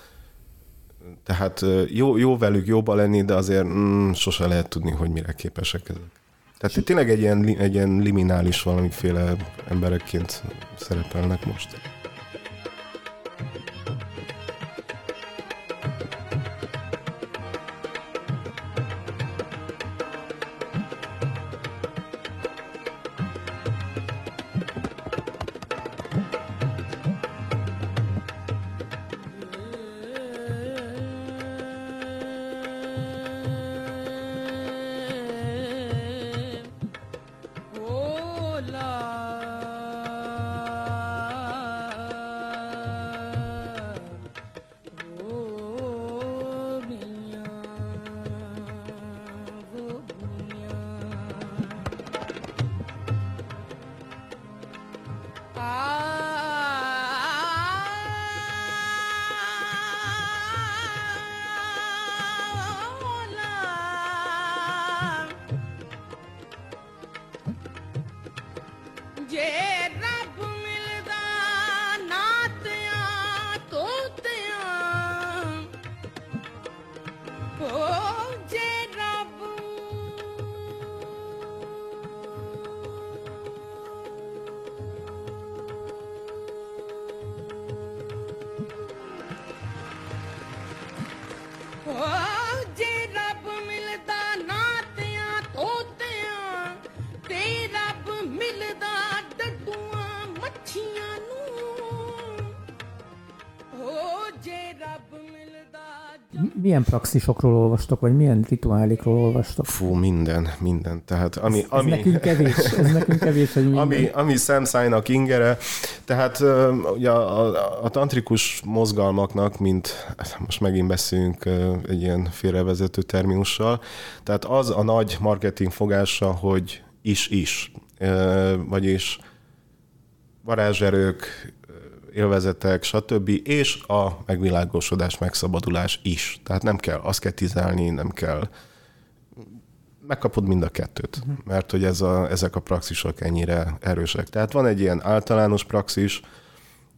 Tehát jó, jó velük jóba lenni, de azért mm, sose lehet tudni, hogy mire képesek ezek. Tehát tényleg egy ilyen, egy ilyen liminális valamiféle emberekként szerepelnek most. Yeah. Milyen praxisokról olvastok, vagy milyen rituálikról olvastok? Fú, minden, minden. Tehát ami, ez, ami, ez nekünk kevés, ez nekünk kevés, hogy minden. Ami, ami szemszájnak ingere. Tehát ugye a, a, a tantrikus mozgalmaknak, mint most megint beszélünk egy ilyen félrevezető terminussal, tehát az a nagy marketing fogása, hogy is-is. Vagyis varázserők, élvezetek, stb. És a megvilágosodás, megszabadulás is. Tehát nem kell aszketizálni, nem kell megkapod mind a kettőt, uh-huh. mert hogy ez a, ezek a praxisok ennyire erősek. Tehát van egy ilyen általános praxis,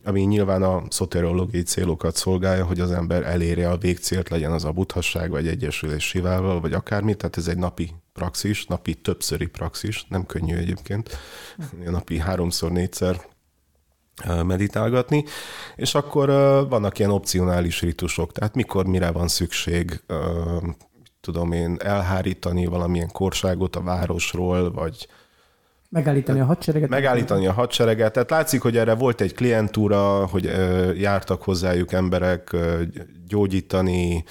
ami nyilván a szoterológiai célokat szolgálja, hogy az ember elérje a végcélt, legyen az a buthasság, vagy egyesülés sivával, vagy akármi, tehát ez egy napi praxis, napi többszöri praxis, nem könnyű egyébként, napi háromszor, négyszer meditálgatni, és akkor vannak ilyen opcionális ritusok, tehát mikor mire van szükség, tudom én, elhárítani valamilyen korságot a városról, vagy Megállítani a hadsereget? Megállítani a hadsereget. Tehát látszik, hogy erre volt egy klientúra, hogy jártak hozzájuk emberek gyógyítani,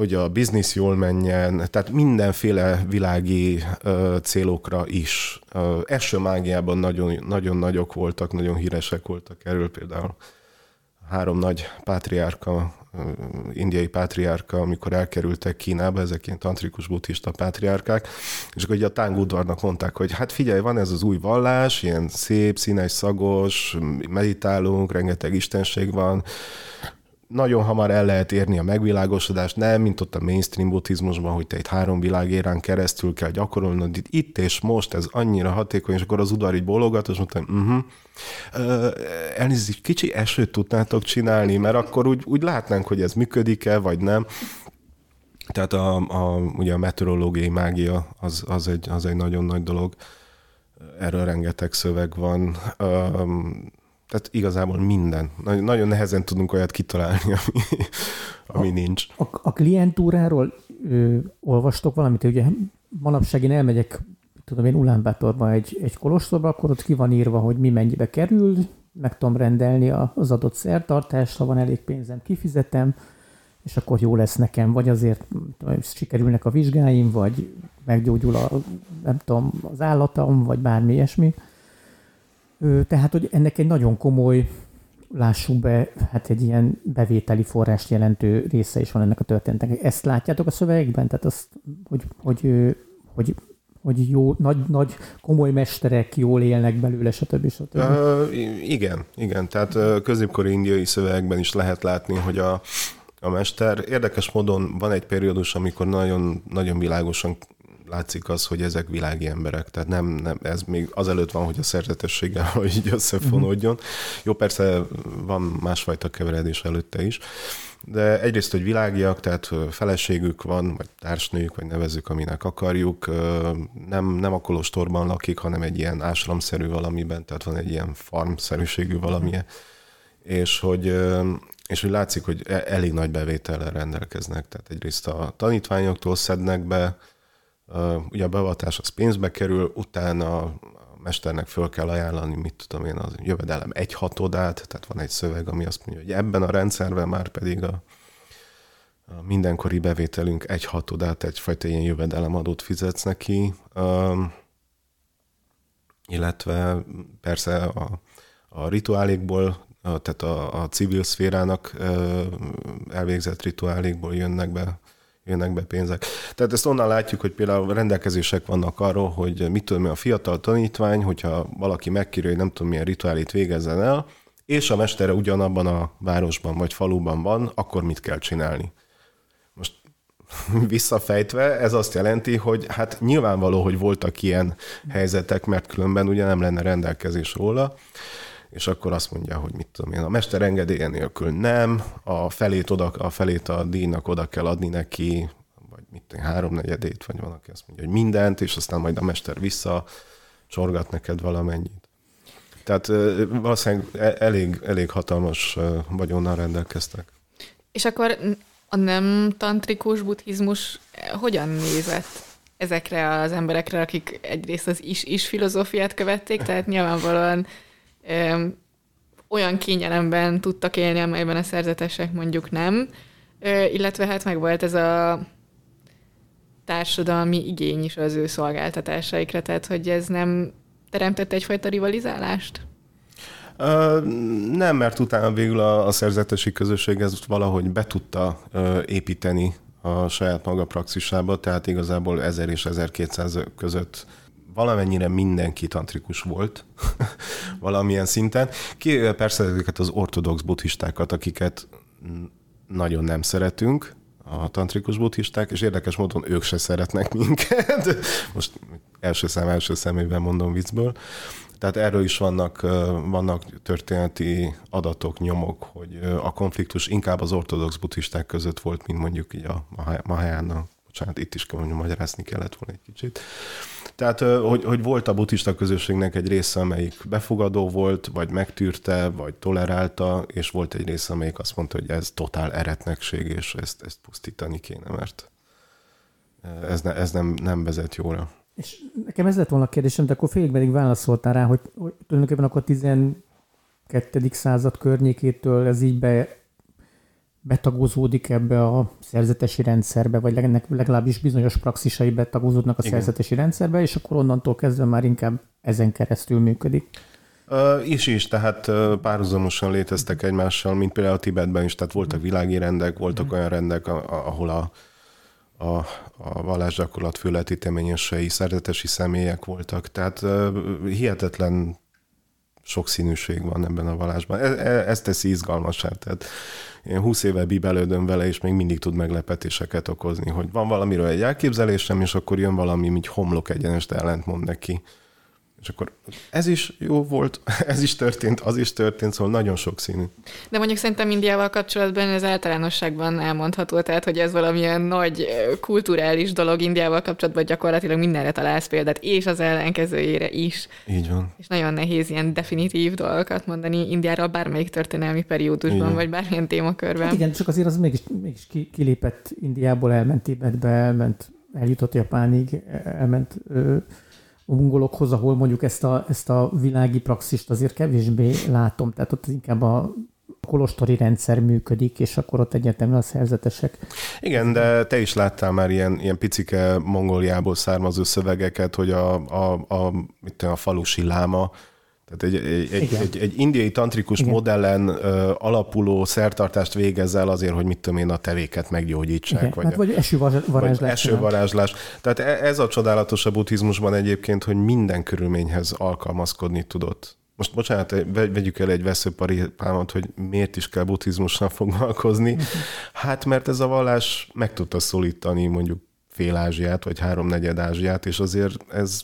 hogy a biznisz jól menjen, tehát mindenféle világi ö, célokra is. Ö, eső mágiában nagyon, nagyon nagyok voltak, nagyon híresek voltak erről például három nagy pátriárka, indiai pátriárka, amikor elkerültek Kínába, ezek ilyen tantrikus buddhista pátriárkák, és akkor ugye a tángudvarnak mondták, hogy hát figyelj, van ez az új vallás, ilyen szép, színes, szagos, meditálunk, rengeteg istenség van, nagyon hamar el lehet érni a megvilágosodást, nem, mint ott a mainstream buddhizmusban, hogy te egy három világérán keresztül kell gyakorolnod, itt, és most ez annyira hatékony, és akkor az udvar így bólogat, és mondtam, uh-huh. elnézést, kicsi esőt tudnátok csinálni, mert akkor úgy, úgy látnánk, hogy ez működik-e, vagy nem. Tehát a, a, ugye a meteorológiai mágia az, az, egy, az egy nagyon nagy dolog. Erről rengeteg szöveg van. Tehát igazából minden. Nagyon, nagyon nehezen tudunk olyat kitalálni, [laughs] ami, ami a, nincs. A, a klientúráról ö, olvastok valamit? Ugye manapság én elmegyek, tudom én, Ulánbátorba egy, egy kolostorba, akkor ott ki van írva, hogy mi mennyibe kerül, meg tudom rendelni az adott szertartásra, van elég pénzem, kifizetem, és akkor jó lesz nekem, vagy azért sikerülnek a vizsgáim, vagy meggyógyul a, nem tudom, az állatom, vagy bármi ilyesmi. Tehát, hogy ennek egy nagyon komoly, lássuk be, hát egy ilyen bevételi forrást jelentő része is van ennek a történetnek. Ezt látjátok a szövegekben? Tehát azt, hogy, hogy, hogy, hogy jó, nagy, nagy, komoly mesterek jól élnek belőle, stb. stb. Uh, igen, igen. Tehát középkori indiai szövegekben is lehet látni, hogy a, a mester érdekes módon van egy periódus, amikor nagyon, nagyon világosan látszik az, hogy ezek világi emberek, tehát nem, nem ez még azelőtt van, hogy a szerzetességgel [laughs] így összefonódjon. Uh-huh. Jó, persze van másfajta keveredés előtte is, de egyrészt, hogy világiak, tehát feleségük van, vagy társnőjük, vagy nevezzük, aminek akarjuk, nem, nem a kolostorban lakik, hanem egy ilyen ásramszerű valamiben, tehát van egy ilyen farmszerűségű valamilyen, és hogy és hogy látszik, hogy e, elég nagy bevétellel rendelkeznek. Tehát egyrészt a tanítványoktól szednek be, ugye a beavatás az pénzbe kerül, utána a mesternek föl kell ajánlani, mit tudom én, az jövedelem egy hatodát, tehát van egy szöveg, ami azt mondja, hogy ebben a rendszerben már pedig a, a mindenkori bevételünk egy hatodát, egyfajta ilyen jövedelemadót fizetsz neki, illetve persze a, a rituálékból, tehát a, a civil szférának elvégzett rituálékból jönnek be jönnek be pénzek. Tehát ezt onnan látjuk, hogy például rendelkezések vannak arról, hogy mit tudom, a fiatal tanítvány, hogyha valaki megkérő, hogy nem tudom milyen rituálét végezzen el, és a mestere ugyanabban a városban vagy faluban van, akkor mit kell csinálni? Most [laughs] visszafejtve, ez azt jelenti, hogy hát nyilvánvaló, hogy voltak ilyen helyzetek, mert különben ugye nem lenne rendelkezés róla, és akkor azt mondja, hogy mit tudom én, a mester engedélye nélkül nem, a felét, oda, a felét a díjnak oda kell adni neki, vagy mit tudom, háromnegyedét, vagy van, aki azt mondja, hogy mindent, és aztán majd a mester vissza csorgat neked valamennyit. Tehát valószínűleg e, elég, elég hatalmas vagyonnal rendelkeztek. És akkor a nem tantrikus buddhizmus hogyan nézett ezekre az emberekre, akik egyrészt az is-is filozófiát követték, tehát nyilvánvalóan ö, olyan kényelemben tudtak élni, amelyben a szerzetesek mondjuk nem, ö, illetve hát meg volt ez a társadalmi igény is az ő szolgáltatásaikra, tehát hogy ez nem teremtett egyfajta rivalizálást? Uh, nem, mert utána végül a, a szerzetesi közösség ezt valahogy be tudta uh, építeni a saját maga praxisába, tehát igazából 1000 és 1200 között valamennyire mindenki tantrikus volt [laughs] valamilyen szinten. Ki persze ezeket az ortodox buddhistákat, akiket nagyon nem szeretünk, a tantrikus buddhisták, és érdekes módon ők se szeretnek [laughs] minket. Most első szem első szemében mondom viccből. Tehát erről is vannak, vannak történeti adatok, nyomok, hogy a konfliktus inkább az ortodox buddhisták között volt, mint mondjuk így a Mahayana. Bocsánat, itt is kell mondjam, magyarázni kellett volna egy kicsit. Tehát, hogy, hogy volt a buddhista közösségnek egy része, amelyik befogadó volt, vagy megtűrte, vagy tolerálta, és volt egy része, amelyik azt mondta, hogy ez totál eretnekség, és ezt, ezt pusztítani kéne, mert ez, ne, ez nem, nem vezet jóra. És nekem ez lett volna a kérdésem, de akkor félig pedig válaszoltál rá, hogy, hogy tulajdonképpen akkor 12. század környékétől ez így be betagozódik ebbe a szerzetesi rendszerbe, vagy legalábbis bizonyos praxisai betagozódnak a Igen. szerzetesi rendszerbe, és akkor onnantól kezdve már inkább ezen keresztül működik. Uh, is is, tehát uh, párhuzamosan léteztek egymással, mint például a Tibetben is, tehát voltak világi rendek, voltak mm. olyan rendek, ahol a, a, a vallásgyakorlat főletíteményesei, szerzetesi személyek voltak, tehát uh, hihetetlen sokszínűség van ebben a vallásban. Ez, e, ez teszi izgalmasá, tehát én 20 éve bibelődöm vele, és még mindig tud meglepetéseket okozni, hogy van valamiről egy elképzelésem, és akkor jön valami, mint homlok egyenest ellentmond neki. És akkor ez is jó volt, [laughs] ez is történt, az is történt, szóval nagyon sokszínű. De mondjuk szerintem Indiával kapcsolatban ez általánosságban elmondható, tehát hogy ez valamilyen nagy kulturális dolog Indiával kapcsolatban gyakorlatilag mindenre találsz példát, és az ellenkezőjére is. Így van. És nagyon nehéz ilyen definitív dolgokat mondani Indiára bármelyik történelmi periódusban, vagy bármilyen témakörben. Hát igen, csak azért az mégis, mégis kilépett Indiából, elment Tibetbe, elment, eljutott Japánig, elment ö, mongolokhoz, ahol mondjuk ezt a, ezt a világi praxist azért kevésbé látom, tehát ott inkább a kolostori rendszer működik, és akkor ott egyértelműen a szerzetesek. Igen, de te is láttál már ilyen, ilyen picike Mongóliából származó szövegeket, hogy a, a, a, mit tudom, a falusi láma tehát egy, egy, egy, egy, egy indiai tantrikus Igen. modellen ö, alapuló szertartást végezzel azért, hogy mit tudom én, a tevéket meggyógyítsák. Igen. Vagy, hát, vagy esővarázslás. Vagy esővarázslás. Tehát e, ez a csodálatos a buddhizmusban egyébként, hogy minden körülményhez alkalmazkodni tudott. Most bocsánat, vegyük el egy veszőparipámat, hogy miért is kell buddhizmussal [laughs] foglalkozni. Hát mert ez a vallás meg tudta szólítani mondjuk fél Ázsiát, vagy háromnegyed Ázsiát, és azért ez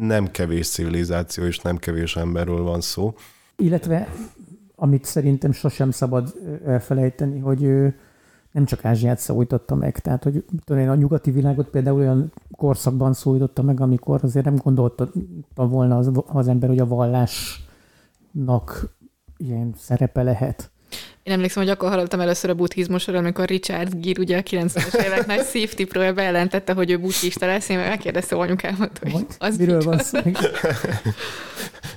nem kevés civilizáció és nem kevés emberről van szó. Illetve, amit szerintem sosem szabad elfelejteni, hogy nem csak Ázsiát szólította meg, tehát hogy én, a nyugati világot például olyan korszakban szólította meg, amikor azért nem gondolta volna az, az ember, hogy a vallásnak ilyen szerepe lehet. Én emlékszem, hogy akkor hallottam először a buddhizmusról, amikor Richard Gere ugye a 90-es évek nagy szívtipről bejelentette, hogy ő buddhista lesz, én megkérdeztem anyukámat, hogy az Miről van szó?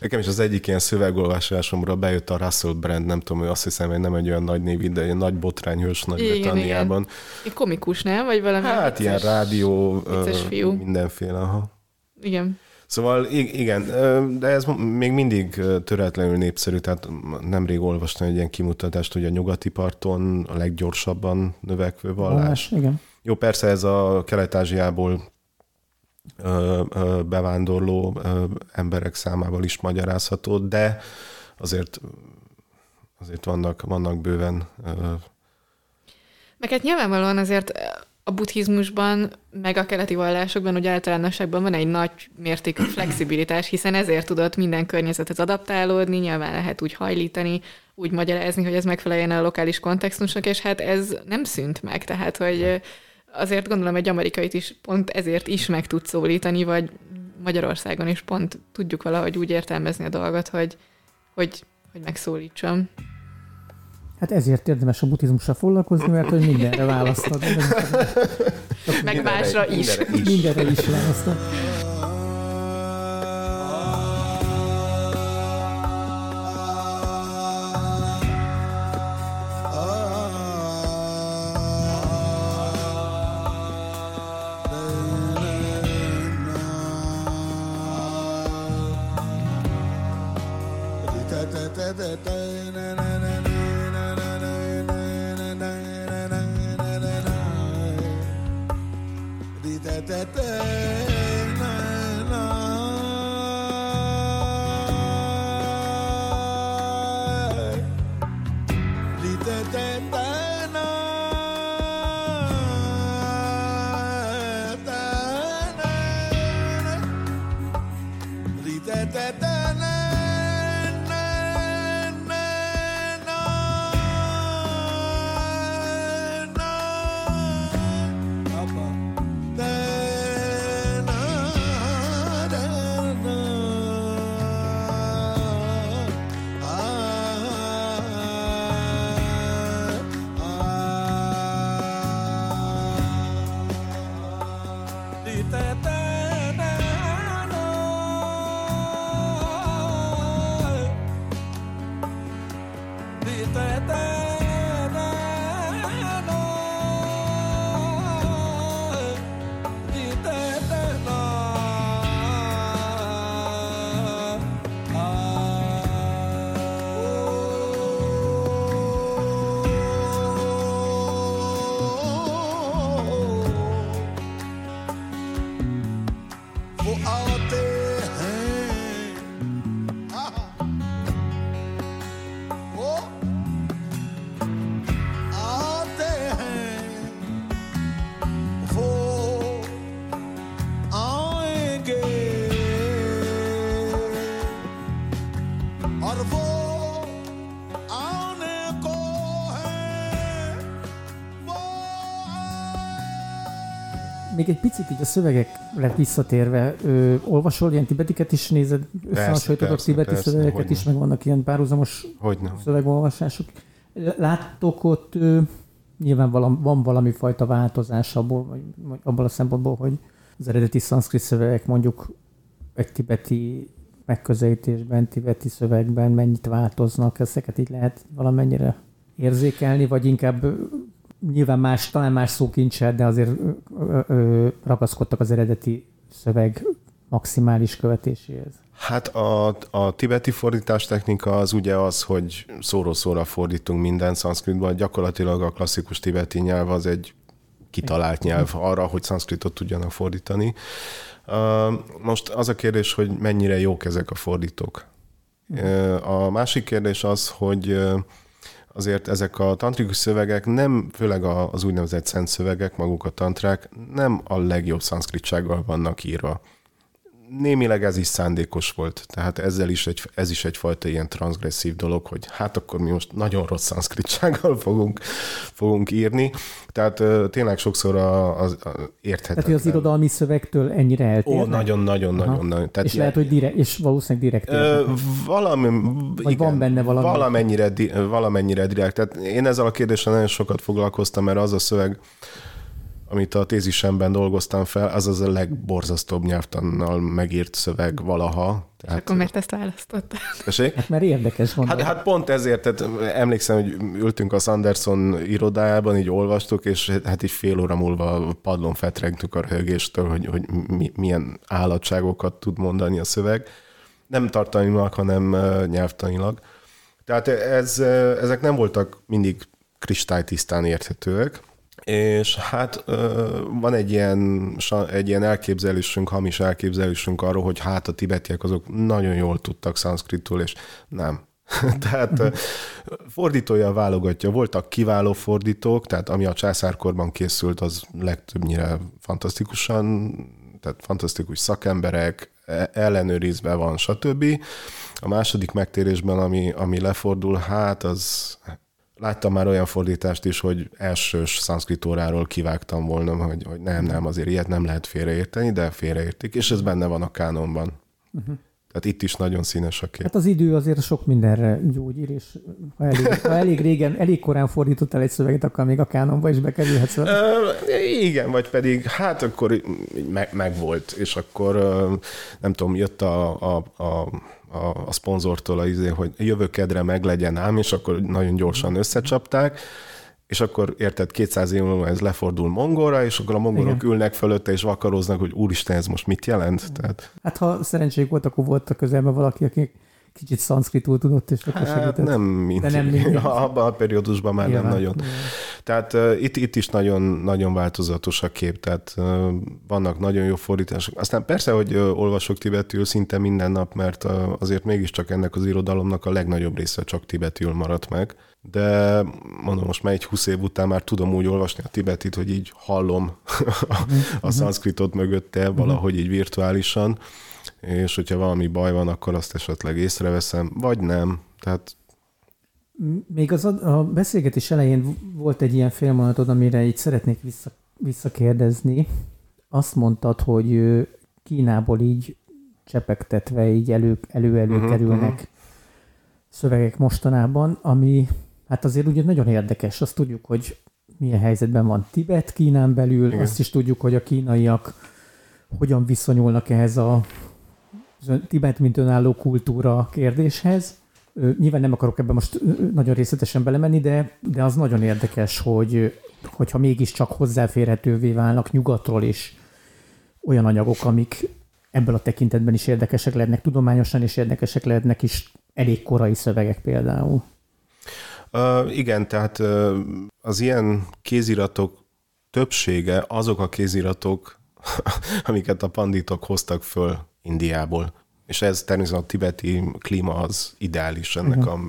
Nekem is az egyik ilyen szövegolvasásomra bejött a Russell Brand, nem tudom, ő azt hiszem, hogy nem egy olyan nagy név, de egy nagy botrányhős Nagy-Britanniában. Komikus, nem? Vagy valami Hát vicces, ilyen rádió, fiú. mindenféle. Aha. Igen. Szóval igen, de ez még mindig töretlenül népszerű, tehát nemrég olvastam egy ilyen kimutatást, hogy a nyugati parton a leggyorsabban növekvő vallás. vallás igen. Jó, persze ez a Kelet-Ázsiából bevándorló emberek számával is magyarázható, de azért azért vannak, vannak bőven. Meg hát nyilvánvalóan azért a buddhizmusban, meg a keleti vallásokban, ugye általánosságban van egy nagy mértékű flexibilitás, hiszen ezért tudott minden környezetet adaptálódni, nyilván lehet úgy hajlítani, úgy magyarázni, hogy ez megfeleljen a lokális kontextusnak, és hát ez nem szűnt meg, tehát hogy azért gondolom egy amerikait is pont ezért is meg tud szólítani, vagy Magyarországon is pont tudjuk valahogy úgy értelmezni a dolgot, hogy, hogy, hogy megszólítsam. Hát ezért érdemes a buddhizmussal foglalkozni, mert hogy mindenre választod. [laughs] Meg másra is. Mindenre is, mindenre is választod. Még egy picit így a szövegekre visszatérve, ö, olvasol ilyen tibetiket is, nézed, összehasonlítod a tibeti persze, szövegeket is, meg vannak ilyen párhuzamos hogyne. szövegolvasások. Látok ott ö, nyilván valami, van valami fajta változás abból, vagy, vagy abból a szempontból, hogy az eredeti szanszkrit szövegek mondjuk egy tibeti megközelítésben, tibeti szövegben mennyit változnak, ezeket így lehet valamennyire érzékelni, vagy inkább nyilván más, talán más szókincsel, de azért ö, ö, ragaszkodtak az eredeti szöveg maximális követéséhez. Hát a, a tibeti fordítás technika az ugye az, hogy szóró-szóra fordítunk minden szanszkritban. Gyakorlatilag a klasszikus tibeti nyelv az egy kitalált nyelv arra, hogy szanszkritot tudjanak fordítani. Most az a kérdés, hogy mennyire jók ezek a fordítók. A másik kérdés az, hogy azért ezek a tantrikus szövegek nem, főleg az úgynevezett szent szövegek, maguk a tantrák, nem a legjobb szanszkritsággal vannak írva némileg ez is szándékos volt, tehát ezzel is egy, ez is egyfajta ilyen transgresszív dolog, hogy hát akkor mi most nagyon rossz szanszkritsággal fogunk, fogunk írni. Tehát tényleg sokszor a, az a érthetetlen. Tehát, hogy az irodalmi szövegtől ennyire eltérnek? Ó, nagyon-nagyon-nagyon. Nagyon, és ilyen, lehet, hogy direkt, és valószínűleg direkt ö, valami, Vagy igen, van benne valami? Valamennyire, valamennyire direkt. Tehát én ezzel a kérdéssel nagyon sokat foglalkoztam, mert az a szöveg, amit a tézisemben dolgoztam fel, az az a legborzasztóbb nyelvtannal megírt szöveg valaha. Tehát... És akkor miért ezt választottad? Hát mert érdekes van. Hát, hát pont ezért, tehát emlékszem, hogy ültünk a Sanderson irodájában, így olvastuk, és hát így fél óra múlva padlón fetrengtük a röhögéstől, hogy, hogy mi, milyen állatságokat tud mondani a szöveg. Nem tartalmilag, hanem nyelvtanilag. Tehát ez, ezek nem voltak mindig kristálytisztán érthetőek, és hát van egy ilyen, egy ilyen elképzelésünk, hamis elképzelésünk arról, hogy hát a tibetiek azok nagyon jól tudtak szanszkritul, és nem. [laughs] tehát fordítója válogatja. Voltak kiváló fordítók, tehát ami a császárkorban készült, az legtöbbnyire fantasztikusan, tehát fantasztikus szakemberek, e-, ellenőrizve van, stb. A második megtérésben, ami, ami lefordul, hát az Láttam már olyan fordítást is, hogy elsős szanszkritóráról kivágtam volna, hogy, hogy nem, nem, azért ilyet nem lehet félreérteni, de félreértik, és ez benne van a kánonban. Uh-huh. Tehát itt is nagyon színes a kép. Hát az idő azért sok mindenre gyógyír, és ha elég, ha elég régen, elég korán fordítottál egy szöveget, akkor még a kánonba is bekerülhetsz. Uh, igen, vagy pedig hát akkor meg, meg volt, és akkor nem tudom, jött a, a, a a, a szponzortól, a izé, hogy jövő kedre meg legyen ám, és akkor nagyon gyorsan összecsapták, és akkor érted, 200 év múlva ez lefordul mongolra, és akkor a mongolok Igen. ülnek fölötte, és vakaróznak, hogy úristen, ez most mit jelent? Tehát... Hát ha szerencséjük volt, akkor volt a közelben valaki, aki kicsit szanszkritul tudott, és akkor hát segített. nem mindig. De nem mindig. [laughs] Abban a periódusban már Nyilván. nem nagyon. Nyilván. Tehát uh, itt, itt is nagyon, nagyon változatos a kép, tehát uh, vannak nagyon jó fordítások. Aztán persze, hogy uh, olvasok tibetül szinte minden nap, mert uh, azért mégiscsak ennek az irodalomnak a legnagyobb része csak tibetül maradt meg. De mondom, most már egy 20 év után már tudom úgy olvasni a tibetit, hogy így hallom [laughs] a, a szanszkritot mögötte valahogy így virtuálisan és hogyha valami baj van, akkor azt esetleg észreveszem, vagy nem. Tehát még az a, beszélgetés elején volt egy ilyen félmondatod, amire így szeretnék vissza, visszakérdezni. Azt mondtad, hogy Kínából így csepegtetve így elő, elő-elő uh-huh, kerülnek uh-huh. szövegek mostanában, ami hát azért ugye nagyon érdekes. Azt tudjuk, hogy milyen helyzetben van Tibet Kínán belül, Igen. azt is tudjuk, hogy a kínaiak hogyan viszonyulnak ehhez a Tibet, mint önálló kultúra kérdéshez. Nyilván nem akarok ebben most nagyon részletesen belemenni, de, de az nagyon érdekes, hogy hogyha mégiscsak hozzáférhetővé válnak nyugatról is olyan anyagok, amik ebből a tekintetben is érdekesek lehetnek, tudományosan is érdekesek lehetnek is elég korai szövegek például. Uh, igen, tehát uh, az ilyen kéziratok többsége azok a kéziratok, [laughs] amiket a panditok hoztak föl Indiából. És ez természetesen a tibeti klíma az ideális ennek a,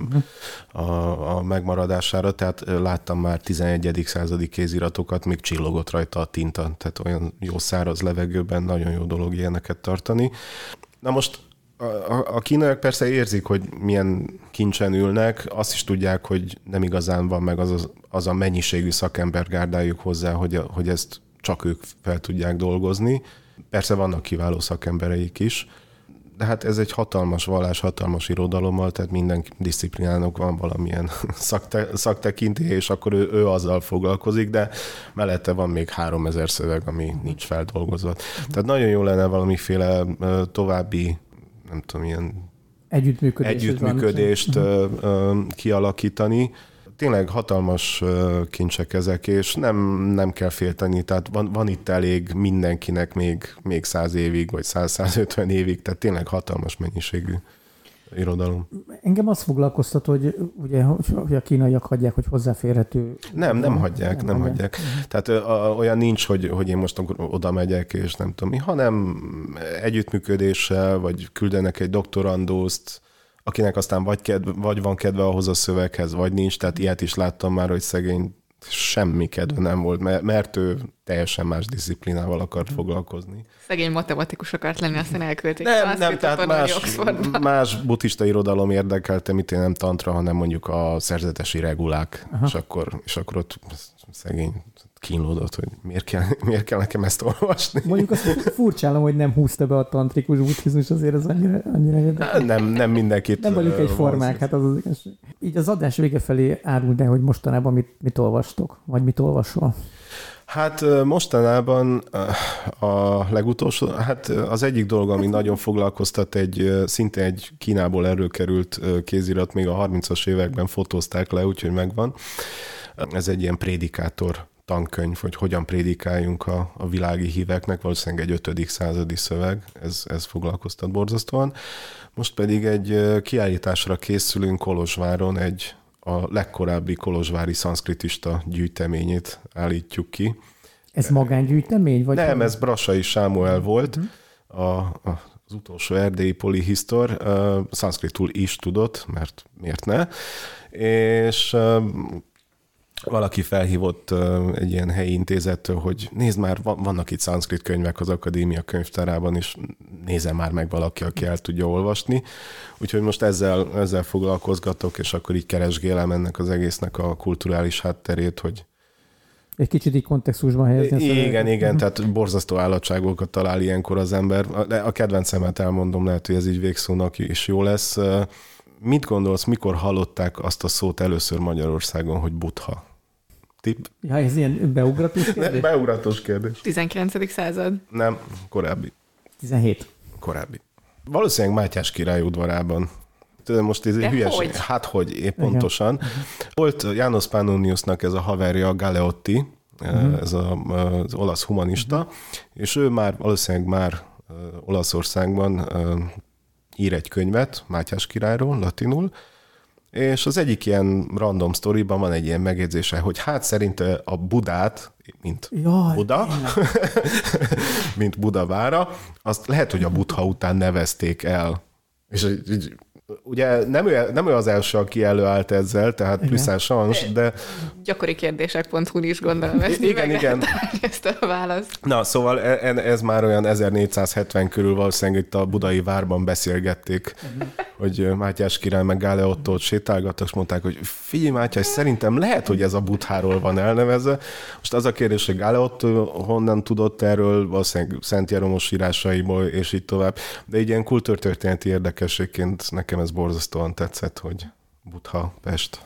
a, a megmaradására, tehát láttam már 11. századi kéziratokat, még csillogott rajta a tinta, tehát olyan jó száraz levegőben nagyon jó dolog ilyeneket tartani. Na most a, a, a kínaiak persze érzik, hogy milyen kincsen ülnek, azt is tudják, hogy nem igazán van meg az, az, az a mennyiségű szakembergárdájuk hozzá, hogy, hogy ezt csak ők fel tudják dolgozni. Persze vannak kiváló szakembereik is, de hát ez egy hatalmas vallás, hatalmas irodalommal, tehát minden disziplinának van valamilyen [laughs] szakte, szaktekintély, és akkor ő, ő azzal foglalkozik, de mellette van még három ezer szöveg, ami nincs feldolgozott. Tehát nagyon jó lenne valamiféle további, nem tudom, ilyen együttműködés együttműködést kialakítani, tényleg hatalmas kincsek ezek, és nem, nem kell félteni, tehát van, van itt elég mindenkinek még, még száz évig, vagy 100-150 évig, tehát tényleg hatalmas mennyiségű irodalom. Engem azt foglalkoztat, hogy ugye hogy a kínaiak hagyják, hogy hozzáférhető. Nem, nem hagyják, nem, nem hagyják. hagyják. Tehát a, olyan nincs, hogy, hogy én most oda megyek, és nem tudom mi, hanem együttműködéssel, vagy küldenek egy doktorandózt, akinek aztán vagy, kedve, vagy van kedve ahhoz a szöveghez, vagy nincs, tehát ilyet is láttam már, hogy szegény semmi kedve nem volt, mert, mert ő teljesen más disziplinával akart foglalkozni. Szegény matematikus akart lenni, aztán elküldték. Nem, nem, tehát más, más buddhista irodalom érdekelte, mit én nem tantra, hanem mondjuk a szerzetesi regulák, és akkor, és akkor ott szegény kínlódott, hogy miért kell, [laughs] miért kell nekem ezt olvasni. Mondjuk azt furcsálom, hogy nem húzta be a tantrikus buddhizmus, azért az annyira, annyira érdekes. Nem, nem mindenkit. Nem vagyunk egy formák, hát az az igazság. Így az adás vége felé árul, de hogy mostanában mit, mit olvastok, vagy mit olvasol? Hát mostanában a legutolsó, hát az egyik dolog, ami nagyon foglalkoztat, egy szinte egy Kínából előkerült kézirat, még a 30-as években fotózták le, úgyhogy megvan. Ez egy ilyen prédikátor tankönyv, hogy hogyan prédikáljunk a, a világi híveknek, valószínűleg egy 5. századi szöveg, ez, ez foglalkoztat borzasztóan. Most pedig egy kiállításra készülünk Kolozsváron, egy a legkorábbi kolozsvári szanszkritista gyűjteményét állítjuk ki. Ez magángyűjtemény? Vagy Nem, ez Brassai Sámuel volt, uh-huh. a, a, az utolsó erdélyi polihisztor, uh, szanszkritul is tudott, mert miért ne, és uh, valaki felhívott egy ilyen helyi intézettől, hogy nézd már, vannak itt szanszkrit könyvek az akadémia könyvtárában, és nézem már meg valaki, aki el tudja olvasni. Úgyhogy most ezzel, ezzel foglalkozgatok, és akkor így keresgélem ennek az egésznek a kulturális hátterét, hogy egy kicsit így kontextusban helyezni. Igen, igen, uh-huh. tehát borzasztó állatságokat talál ilyenkor az ember. A kedvencemet elmondom, lehet, hogy ez így végszónak is jó lesz. Mit gondolsz, mikor hallották azt a szót először Magyarországon, hogy butha? Tipp? Ja, ez ilyen beugratos kérdés? Ne, beugratos kérdés. 19. század? Nem, korábbi. 17. Korábbi. Valószínűleg Mátyás király udvarában. Tudom, most ez egy hülyeség. Hogy? Hát hogy, épp Igen. pontosan. Volt János Pannoniusnak ez a haverja, Galeotti, uh-huh. ez a, az olasz humanista, uh-huh. és ő már valószínűleg már Olaszországban ír egy könyvet Mátyás királyról, latinul, és az egyik ilyen random storyban van egy ilyen megjegyzése, hogy hát szerint a Budát, mint Jaj, Buda, [laughs] mint Budavára, azt lehet, hogy a Budha után nevezték el. És így ugye nem ő, nem ő az első, aki előállt ezzel, tehát pluszán sans, de... Gyakori kérdések.hu is gondolom ezt Igen, igen. Ezt a választ. Na, szóval ez, ez már olyan 1470 körül valószínűleg itt a budai várban beszélgették, uh-huh. hogy Mátyás király meg Gále Ottót sétálgattak, és mondták, hogy figyelj Mátyás, szerintem lehet, hogy ez a Butháról van elnevezve. Most az a kérdés, hogy Gále Ottó honnan tudott erről, valószínűleg Szent Jeromos írásaiból, és így tovább. De egy ilyen kultúrtörténeti érdekességként nekem nekem ez borzasztóan tetszett, hogy Butha, Pest.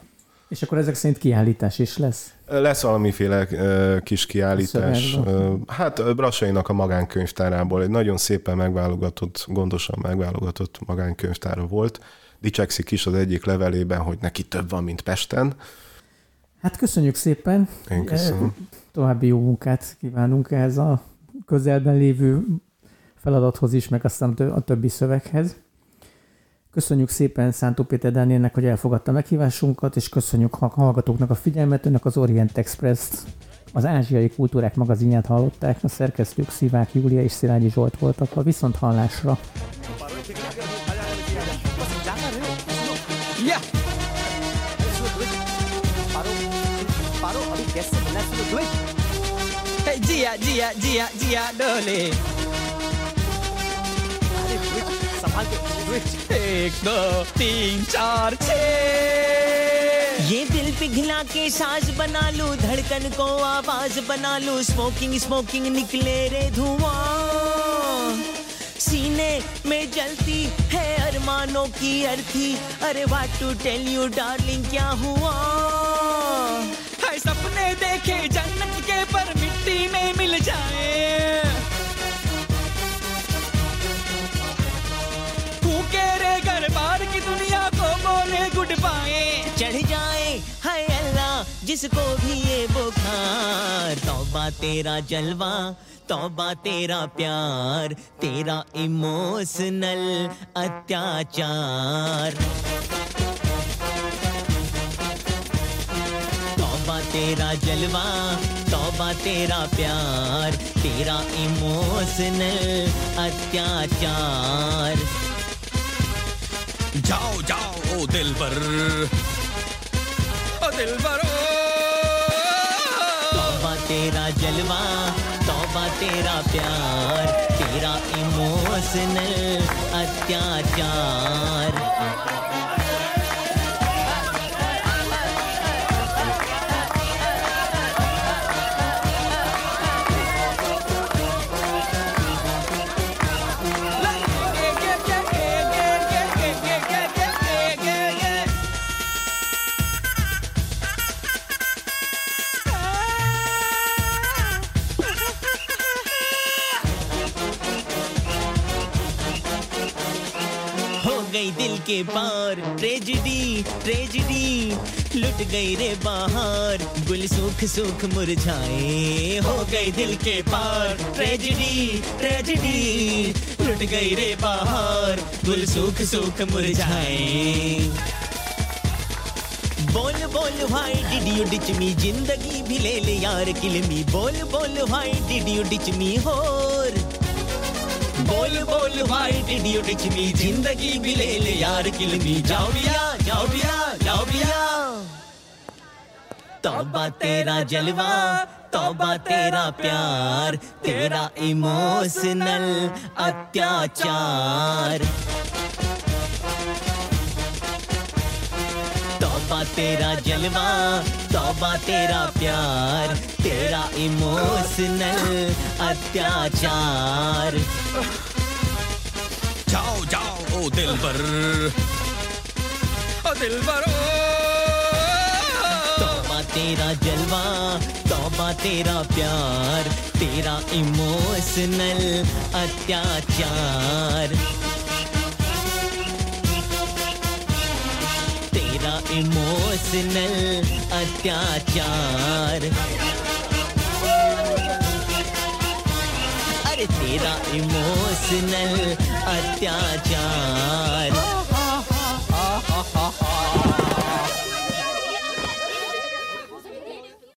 És akkor ezek szerint kiállítás is lesz? Lesz valamiféle uh, kis kiállítás. Uh, hát Brassainak a magánkönyvtárából egy nagyon szépen megválogatott, gondosan megválogatott magánkönyvtára volt. Dicsekszik is az egyik levelében, hogy neki több van, mint Pesten. Hát köszönjük szépen. Én köszönöm. További jó munkát kívánunk ehhez a közelben lévő feladathoz is, meg aztán a többi szöveghez. Köszönjük szépen Szántó Péter Dánielnek, hogy elfogadta meghívásunkat, és köszönjük a hallgatóknak a figyelmet. Önök az Orient Express-t, az Ázsiai Kultúrák magazinját hallották, a szerkesztők Szivák Júlia és Szilágyi Zsolt voltak a viszont hallásra. Jia, jia, jia, jia, dole. संभाल के एक दो तीन चार छ ये दिल पिघला के साज बना लू धड़कन को आवाज़ बना लू। स्मोकिंग स्मोकिंग निकले रे धुआँ। सीने में जलती है अरमानों की अर्थी। अरे what to tell you darling क्या हुआ? है सपने देखे जन्नत के पर मिट्टी में मिल जाए। चढ़ जाए, हाय अल्लाह, जिसको भी ये बुखार। तौबा तेरा जलवा, तौबा तेरा प्यार, तेरा इमोशनल अत्याचार। तौबा तेरा जलवा, तौबा तेरा प्यार, तेरा इमोशनल अत्याचार। जाओ जाओ दिल पर। ओ दिल पर तौबा तेरा जलवा तौबा तेरा प्यार तेरा इमोशनल अत्याचार। दिल के पार। ट्रेजिडी ट्रेजिडी, लुट गई रे बाहर। गुल सूख सूख मुरझाए, हो गई दिल के पार। ट्रेजिडी ट्रेजिडी, लुट गई रे बाहर। गुल सूख सूख मुरझाए। बोल बोल, भाई, डिड यू डिच मी ज़िंदगी भी ले ले यार किल मी। बोल बोल, भाई, डिड यू डिच मी होर बोल बोल भाई टिडियो टिचमी ज़िंदगी भी ले ले यार किलमी जाओ बिया जाओ बिया जाओ बिया तौबा तेरा जलवा, तौबा तेरा प्यार, तेरा इमोशनल अत्याचार. तौबा तेरा जलवा तौबा तेरा प्यार तेरा इमोशनल अत्याचार। जाओ जाओ ओ दिल पर। ओ दिल पर तौबा तेरा जलवा तौबा तेरा प्यार तेरा इमोशनल अत्याचार। इमोशनल अत्याचार। अरे तेरा इमोशनल अत्याचार।